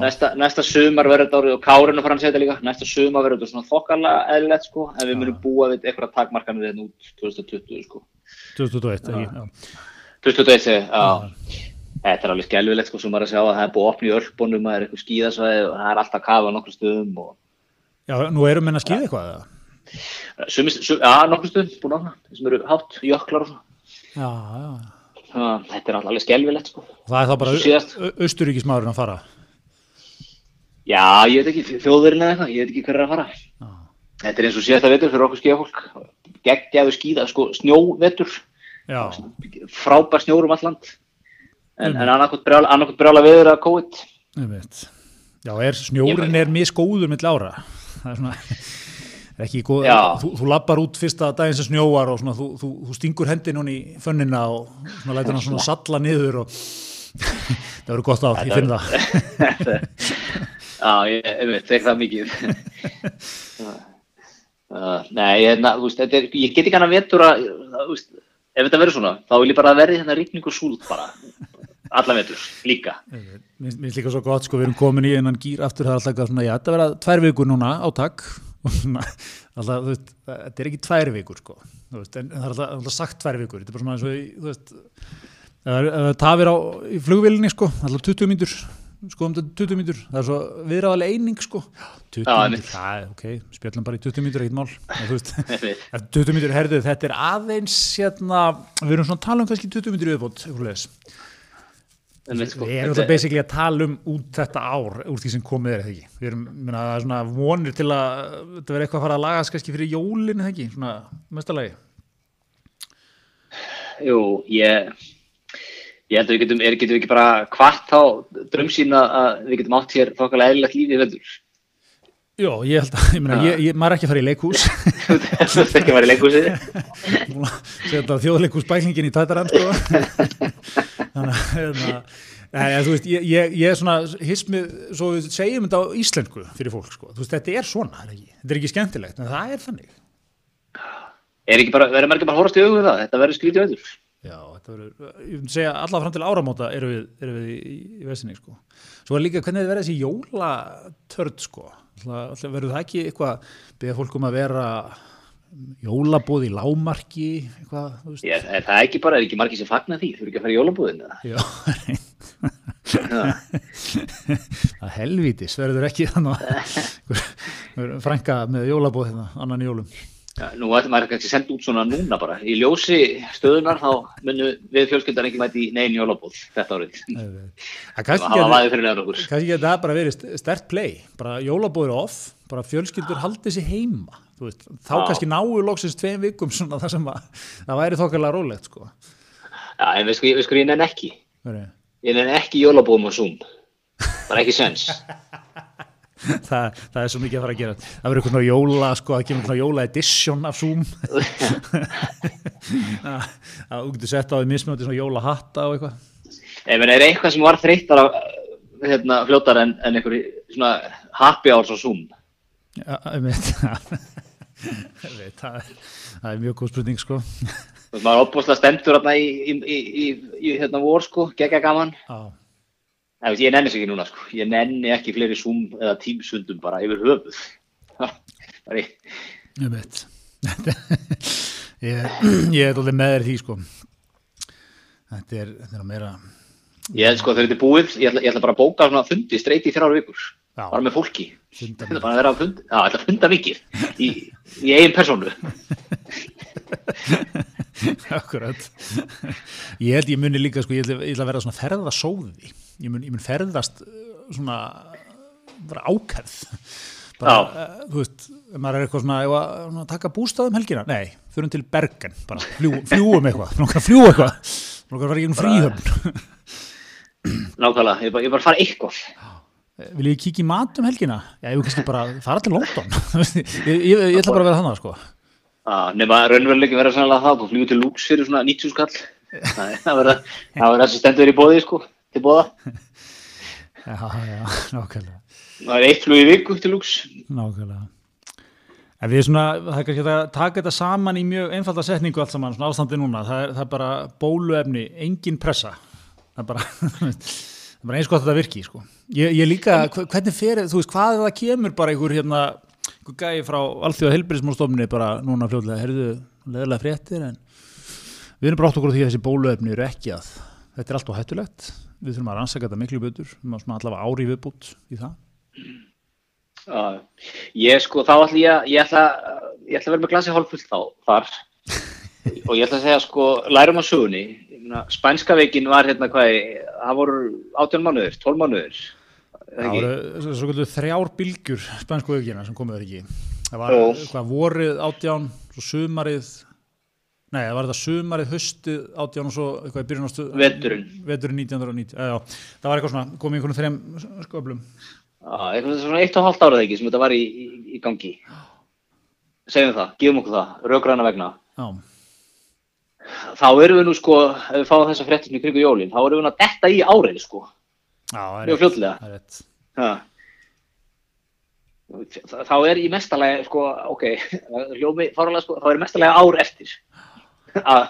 Næsta, næsta sumar verður þetta árið og Kárinu fara hann þetta líka, næsta sumar verður þetta svona þokkala eðlilegt sko, en við munum búa við eitthvað takmarkanir þetta út 2020 sko. 2021, ekki? Já. 2021 segi, ég, já. Þetta er alveg skelvilegt sko, sem maður að sjá að það er búið að opna í örpunum, það er eitthvað skíðasvæði og það er alltaf að kafa á nokkru stöðum og Já, nú erum menn að skýða eitthvað eða? Sumis, sum, já, nokkru stöðum búin að opna, þeir sem eru hátt, jöklar og svona. Já, já. Það, þetta er alveg skelvilegt sko. Það er þá bara austuríkismárun að fara? Já, ég veit ekki, þjóðverðin eða eitthvað, ég veit ekki hver er að fara. Já. Þetta er eins og síðasta vetur fyrir okkur skíðafólk, geggjaðu skíða, sko, snjóvetur, Já, frábær snjór um all land, en, en annarkot brjála, brjála viður að veit. Já, er, snjórin er misgóður mill ára. Það er svona, er ekki góð, þú, þú lappar út fyrsta daginn sem snjóar og svona, þú, þú, þú stingur hendin hún í fönnina og svona lætur hann svona salla niður og það verður gott á, ég finn það. Já, ég, veit, þegar það mikið. uh, nei, ég, na, veist, er, ég get ekki hann að vetur að, ef þetta verður svona, þá vil ég bara verði hérna rigning og súld bara, alla vetur, líka. Mér finnst líka svo gott, sko, við erum komin í einan gýr aftur, það er alltaf svona, já, þetta verða tvær vikur núna átak og svona, alltaf, þú veist, þetta er ekki tvær vikur, sko, veist, en það er alltaf, alltaf sagt tvær vikur, þetta er bara svona eins og, þú veist, tafir á í flugvélinni, sko, alltaf 20 mínútur, sko, um þetta 20 mínútur, það er svo viðræðalega eining, sko, 20 Já, mínútur, einmitt. það er, ok, spjöllum bara í 20 mínútur, ekkert mál, en, veist, Einmitt. Eftir 20 mínútur herðu, þetta er aðeins hérna, við erum svona að tala um kannski 20 mínútur í viðbót, eitthvað leðis. Sko. Við erum Þetta- basically að tala um út þetta ár, úr því sem komið er, eða ekki? Við erum, minna, það er svona vonir til að þetta verður eitthvað að fara að lagast kannski fyrir jólin, eða ekki? Svona mestalagi. Jú, ég, ég held að við getum, er, getum við ekki bara hvart þá drömsýn að við getum átt hér þokkalega eðlilegt lífi í vetur. Jó, ég held að, ég meina, ég, ég, maður er ekki að fara í leikhús, Þú veist ekki að vera í leikhúsið. setja þjóðleikhús bæklingin í tætarann, sko. Þannig að, hérna, Nei, þú veist, ég, ég, er svona hismið, svo við segjum þetta á íslensku fyrir fólk, sko. Þú veist, þetta er svona, er ekki? Þetta er ekki skemmtilegt, en það er þannig. Er ekki bara, verður ekki bara að horast í það? Þetta verður skrítið vetur. Já, þetta verður, ég myndi segja alla fram til áramóta eru við, eru við í, í, í vesinni, sko. Svo er líka hvernig Alltaf verður það ekki eitthvað, beða fólk um að vera jólabóð í lámarki, eitthvað, þú veist. Ég, er það ekki bara, er ekki margir sem fagna því? Þú eru ekki að fara í jólabúðin eða? Já, það helvítis verður ekki þannig að frænka með jólabóð hérna, annan jólum. Ja, nú ættum maður kannski að senda út svona núna bara. Í ljósi stöðunar þá munum við fjölskyldar ekki mæti negin jólabúð þetta árið. Það kannski kannski getur það bara verið stert play, bara jólabóður off, bara fjölskyldur haldið sér heima, veist, þá Já. kannski náu loksins tveim vikum svona það sem að það væri þokkarlega rólegt, sko. Já, en við sko, sko ég nenn ekki. Ég nenn ekki jólabúðum á Zoom. Bara ekki sens. Það, það er svo mikið að fara að gera. Það verður eitthvað jóla sko, það kemur svona jóla edition af Zoom. Að þú getur sett á því mismjöndi svona jóla hatta og eitthvað. Ef en er eitthvað sem var þreyttar af hérna, fljótar en, en einhverju svona happy hours á Zoom. Já, ég veit það, er, það er mjög góð spurning sko. Maður er opbúslega stendur í, í, í, í, hérna vor sko, geggja gaman. Já, Það veist, ég nenni þess ekki núna sko. Ég nenni ekki fleiri Zoom eða Teamsundum bara yfir höfuð. Það er í ég veit ég, ég er alveg með þér því sko þetta er, þetta er að meira Ég held sko þegar þetta er búið, ég ætla, ég ætla bara að bóka svona fundi streyti í þrjára vikur. Já. Bara með fólki. Funda Þetta er bara að vera að funda, já, ég að funda mikið í, í eigin persónu. Akkurat Ég held ég muni líka sko, ég ætla, ég ætla að vera svona ferðasóði ég mun, ég mun ferðast uh, svona bara ákærð. Bara, uh, þú veist, maður er eitthvað svona, að, svona taka bústæðum helgina, nei, fyrir til Bergen bara, fljú, fljúum eitthvað, fljúum eitthvað. Fara í einu fríhöfn. Nákvæmlega, ég er bara, bara að fara eitthvað. vil ég kíkja í mat um helgina? Já, ég vil kannski bara fara til London. Ég, ég, ég ætla bara að vera þannig sko. Já, nema raunveruleikin verða sannlega það, þú flýgur til Lux fyrir svona 90 skall. Það er- verða þessi stendur í bóði, sko, til bóða. já, já, nákvæmlega Það er eitt flug í viku til Lux. Nákvæmlega. En við svona, það er kannski að taka þetta saman í mjög einfalda setningu allt saman, svona ástandi núna, það er, það er bara bóluefni, engin pressa. Það er bara, Það er bara eins gott að þetta virki, sko. Ég, ég líka, hve- hvernig fer, þú veist, hvað ef það kemur bara einhver hérna, einhver gæi frá alþjóða helbriðsmálstofni bara núna fljóðlega, heyrðu, leðilega fréttir, en við erum bara átt okkur því að þessi bóluefni eru ekki að, þetta er alltaf hættulegt, við þurfum að rannsaka þetta miklu betur, við svona allavega ári viðbútt í það. Já, ég sko, þá ætla ég, að- ég ætla, ég ætla að vera með glasi hálffullt þá, þar og ég ætla að segja sko, lærum Ég meina, spænska veikin var hérna hvað, það voru 18 mánuður, 12 mánuður, Það voru svo, kvöldu þrjár bylgjur spænsku aukina sem komið ekki. Það var Jó. hvað vorið átján, svo sumarið, nei það var þetta sumarið, höstið átján og svo eitthvað í byrjun á stu... Veturinn. Veturinn 1990, já, já. Það var eitthvað svona, komið einhvern þrem sköflum. Já, eitthvað svona eitt og hálft árað ekki sem þetta var í, í, í gangi. Segjum það, gefum okkur það, raugræna vegna. Já, Þá erum við nú sko, ef við fáum þessa fréttum í krigu jólin, þá erum við nú að detta í árið sko. já, það er rétt. Það er rétt. Ha. Þá er í mestalagi, sko, ok, hljómi fáralega, sko, þá er í mestalagi ár eftir að,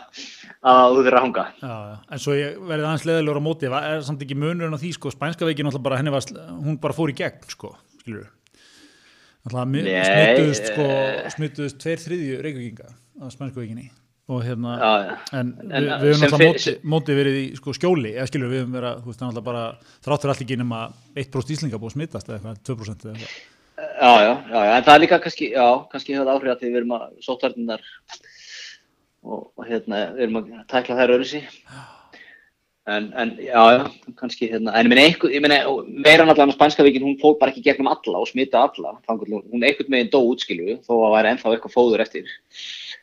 þurfa að hanga. Já, já, en svo ég verið aðeins leðilegur á móti, það er samt ekki munurinn á því, sko, spænska veikin bara, var, hún bara fór í gegn, sko, skilur smituðust, sko, smituðust tveir þriðju reykvíkinga af spænsku veikinni og hérna, Já, já. en, En, við, uh, höfum alltaf móti, móti verið í, sko, skjóli, eða skilur, við höfum verið, að, þú veist, það er alltaf bara, þráttur allt ekki nema 1% íslinga búið að smitast eða eitthvað, 2% eða eitthvað. Já, já, já, já, en það er líka kannski, kannski hefur það áhrif að því við erum að sóttvarnirnar og, og hérna, við erum að tækla þær öðru sí. En, en, já, já, kannski, hérna, en ég meina, einhver, ég meina, meira náttúrulega en spænska vikin, hún fór bara ekki gegnum alla og smita alla, þannig að hún einhvern meginn dó útskilu, þó að væri ennþá eitthvað fóður eftir.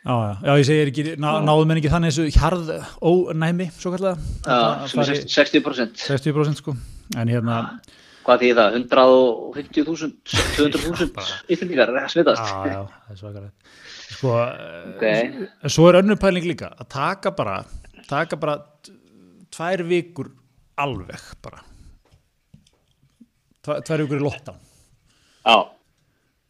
Já, já, já, ég segir ekki, ná, náðum en ekki þannig þessu hjarð ónæmi, svo kallega, Já, sem er 60%. 60% sko, en hérna, Hvað þýðir það? 150.000, 200.000 íslendingar smitast? Já, já, það er svakalegt. Sko, Ok. okay. svo er önnur pæling líka að taka bara, taka bara tvær vikur alveg bara. Tva, tvær vikur í lockdown. Já,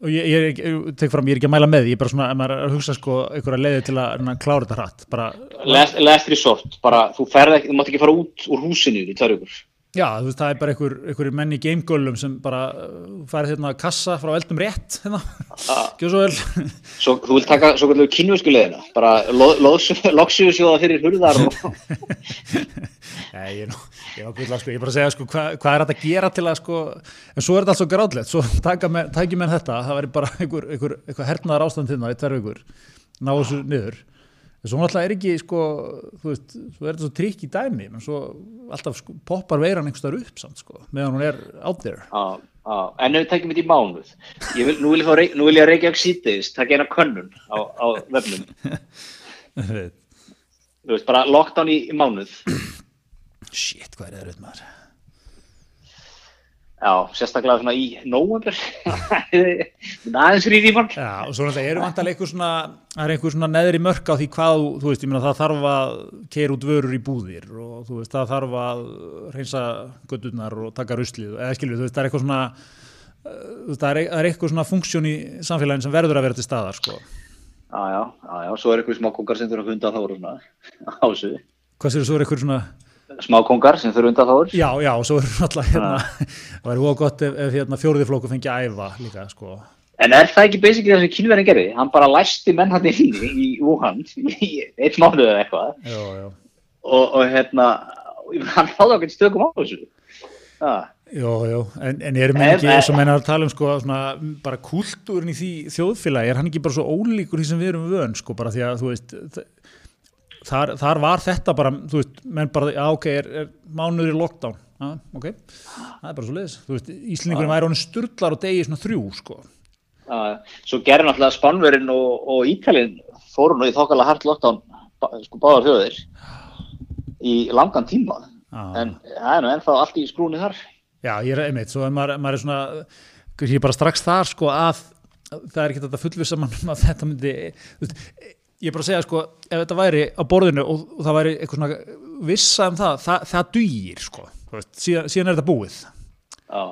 Og ég, ég, ég tek fram, ég er ekki að mæla með því, ég er bara svona, ef maður er að hugsa sko einhverja leiði til að að klára þetta hratt. Bara, last, last resort, bara, þú ferð ekki, þú mátt ekki fara út úr húsinu í tvær vikur. Já, þú veist, það er bara einhver, einhver menn í gamegöllum sem bara uh, farið hérna kassa frá eldum rétt, hérna, Já. gjör svo vel. Svo, þú vilt taka svo kallu kynvösku leðina, bara loksjúsjóða fyrir hurðar og... Nei, ég er gulla, sko, ég er bara að segja, sko, hvað, hvað er þetta að gera til að, sko, en svo er þetta allt svo gráðlegt, svo taki með þetta, það væri bara einhver, einhver, einhver hernaðar ástand þinn í tvær vikur, ná þessu niður, en svo náttúrulega er ekki, sko, þú veist, svo er þetta svo trikk í dæmi, menn svo alltaf sko, poppar veiran einhverstaðar upp samt, sko, meðan hún er out there. Já, já, en ef við tekjum þetta í mánuð, ég vil, nú vil Rey- nú vil ég að Reykjavík síðdeis, taka eina könnun á, á vefnum, þú veist, bara lockdown í, í mánuð, Shit, hvað er það raut maður? Já, sérstaklega svona í nóvember, aðeins rýði í mann. Já, og svo náttúrulega eru vantarlega einhver svona, er einhver svona neðri mörk á því hvað, þú- veist, ég meina það þarf að keira út vörur í búðir og þú veist, það þarf að reynsa götturnar og taka ruslið, eða skilur, þú veist, það er eitthvað svona, það er, er eitthvað svona funksjón í samfélagin sem verður að vera til staðar, sko. Já, já, já, svo er eitthvað smákongar sem þurfa hunda þóru svona, á þessu, Hvað sér, svo er eitthvað svona, smákongar sem þurfa hunda þóru. já, já, og svo er náttúrulega, hérna, það væri óg gott ef, ef hérna, fjóriði flóku fengi að æfa líka, sko. En er það ekki basically það sem kynverðin gerði? Hann bara læsti menn hann inni í Wuhan í eitt mánuð eða eitthvað Já, já. og, og hérna, hann háði okkur stökum á þessu. Ja. Jó, jó, en, en erum við ekki, eins og menna að tala um sko, svona, bara kultúrin í því þjóðfélagi, er hann ekki bara svo ólíkur því sem við erum vön, sko, bara því að, þú veist, þar, þar var þetta bara, þú veist, menn bara, já, ok, er, er mánuður í lockdown, já, ok, það er bara svo leiðis, þú veist, Íslendingurinn væri honum sturlar og degi svona þrjú, sko, Ja. Svo gerði náttúrulega Spánverinn og, og Ítalinn fóru nú í þokkala hart lockdown sko báðar þjóðir í langan tíma. Já. En það er nú ennþá allt í skrúni þar. já, ég er einmitt, svo maður, maður er svona, ég er bara strax þar, sko, að það er ekki þetta fullvisa mann um að þetta myndi, þú veist, ég er bara að segja, sko, ef þetta væri á borðinu og, og það væri eitthvað svona vissa um það, það, það dugir, sko, síðan, síðan er þetta búið, Já.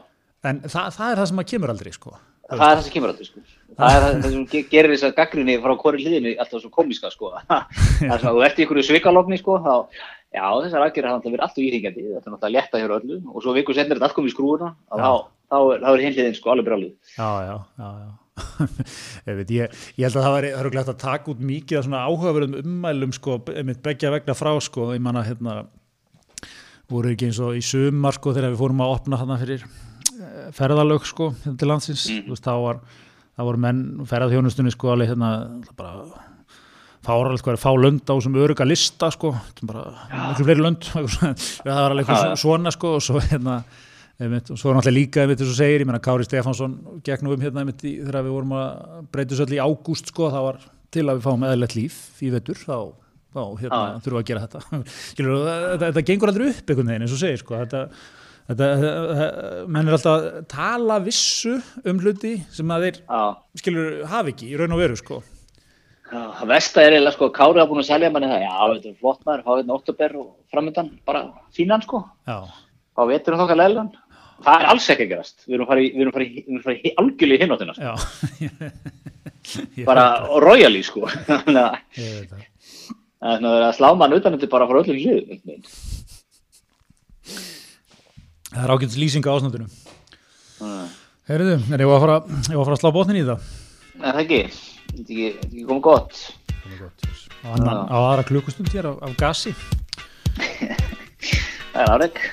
en það, það er það sem maður kemur aldrei, sko. Það er það sem kemur alltaf, sko. Það er það sem ge- gerir þess að gaggrinni frá hvori hliðinu alltaf svo komiska, sko. Það er svona, þú ert í einhverju svikalogni, sko, þá Já, þessar aðgerðar hafa verið alltaf íþingjandi, þetta er náttúrulega létta hér á öllu og svo viku setnir þetta allt komið í skrúuna og Já. þá, þá, er- þá er hinliðin sko alveg brálið. Já, já, já, já. Ég, veit, ég, ég held að það það eru glætt að taka út mikið af svona áhugaverðum ummælum sko, einmitt begja vegna frá sko, ég manna hérna voru ekki eins og í sumar sko þegar við fórum að opna þarna fyrir eh, ferðalög sko hérna til landsins, þú veist, þá var þá voru menn ferðarþjónustunni sko alveg hérna það bara fáralegt hvað er fá lönd á sem öruga lista sko, bara miklu fleiri lönd það var alveg svona sko og svo hérna Einmitt, og svo er náttúrulega líka, einmitt, eins og segir, ég meina Kári Stefánsson gekk nú um hérna einmitt í, þegar við vorum að breyta svo öll í ágúst sko, það var til að við fáum eðlilegt líf í vetur, þá, þá hérna, Já. þurfum við að gera þetta Skilur, þetta, þetta gengur aldrei upp einhvern veginn eins og segir sko, þetta, þetta, þetta, menn er alltaf að tala vissu um hluti sem að þeir Já, skilur hafi ekki í raun og veru sko. það versta er eiginlega sko, Kári hafa búin að selja manni það, já, þetta er flott maður, fá hérna oktober og framöndan, bara fínan sko, Já, fá vetur um þokkar leilan. Það er alls ekki að gerast, við erum farið, við erum farið, við erum farið algjörlega í hináttina, sko. bara royally sko, þannig að verið að slá mann utan þetta bara frá öllum hliðum. Það er ágætt lýsing á ásnöndinu Það Heyrðu, er ég að fara, ég var að, fara að slá botnin í það? Er það ekki, þetta er ekki, þetta er ekki komið gott. á, annan, á aðra klukkustund hér af, af gasi Það er áreg.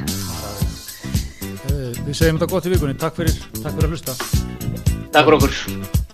Við segjum þetta gott í vikunni, takk fyrir, takk fyrir að hlusta Takk fyrir okkur.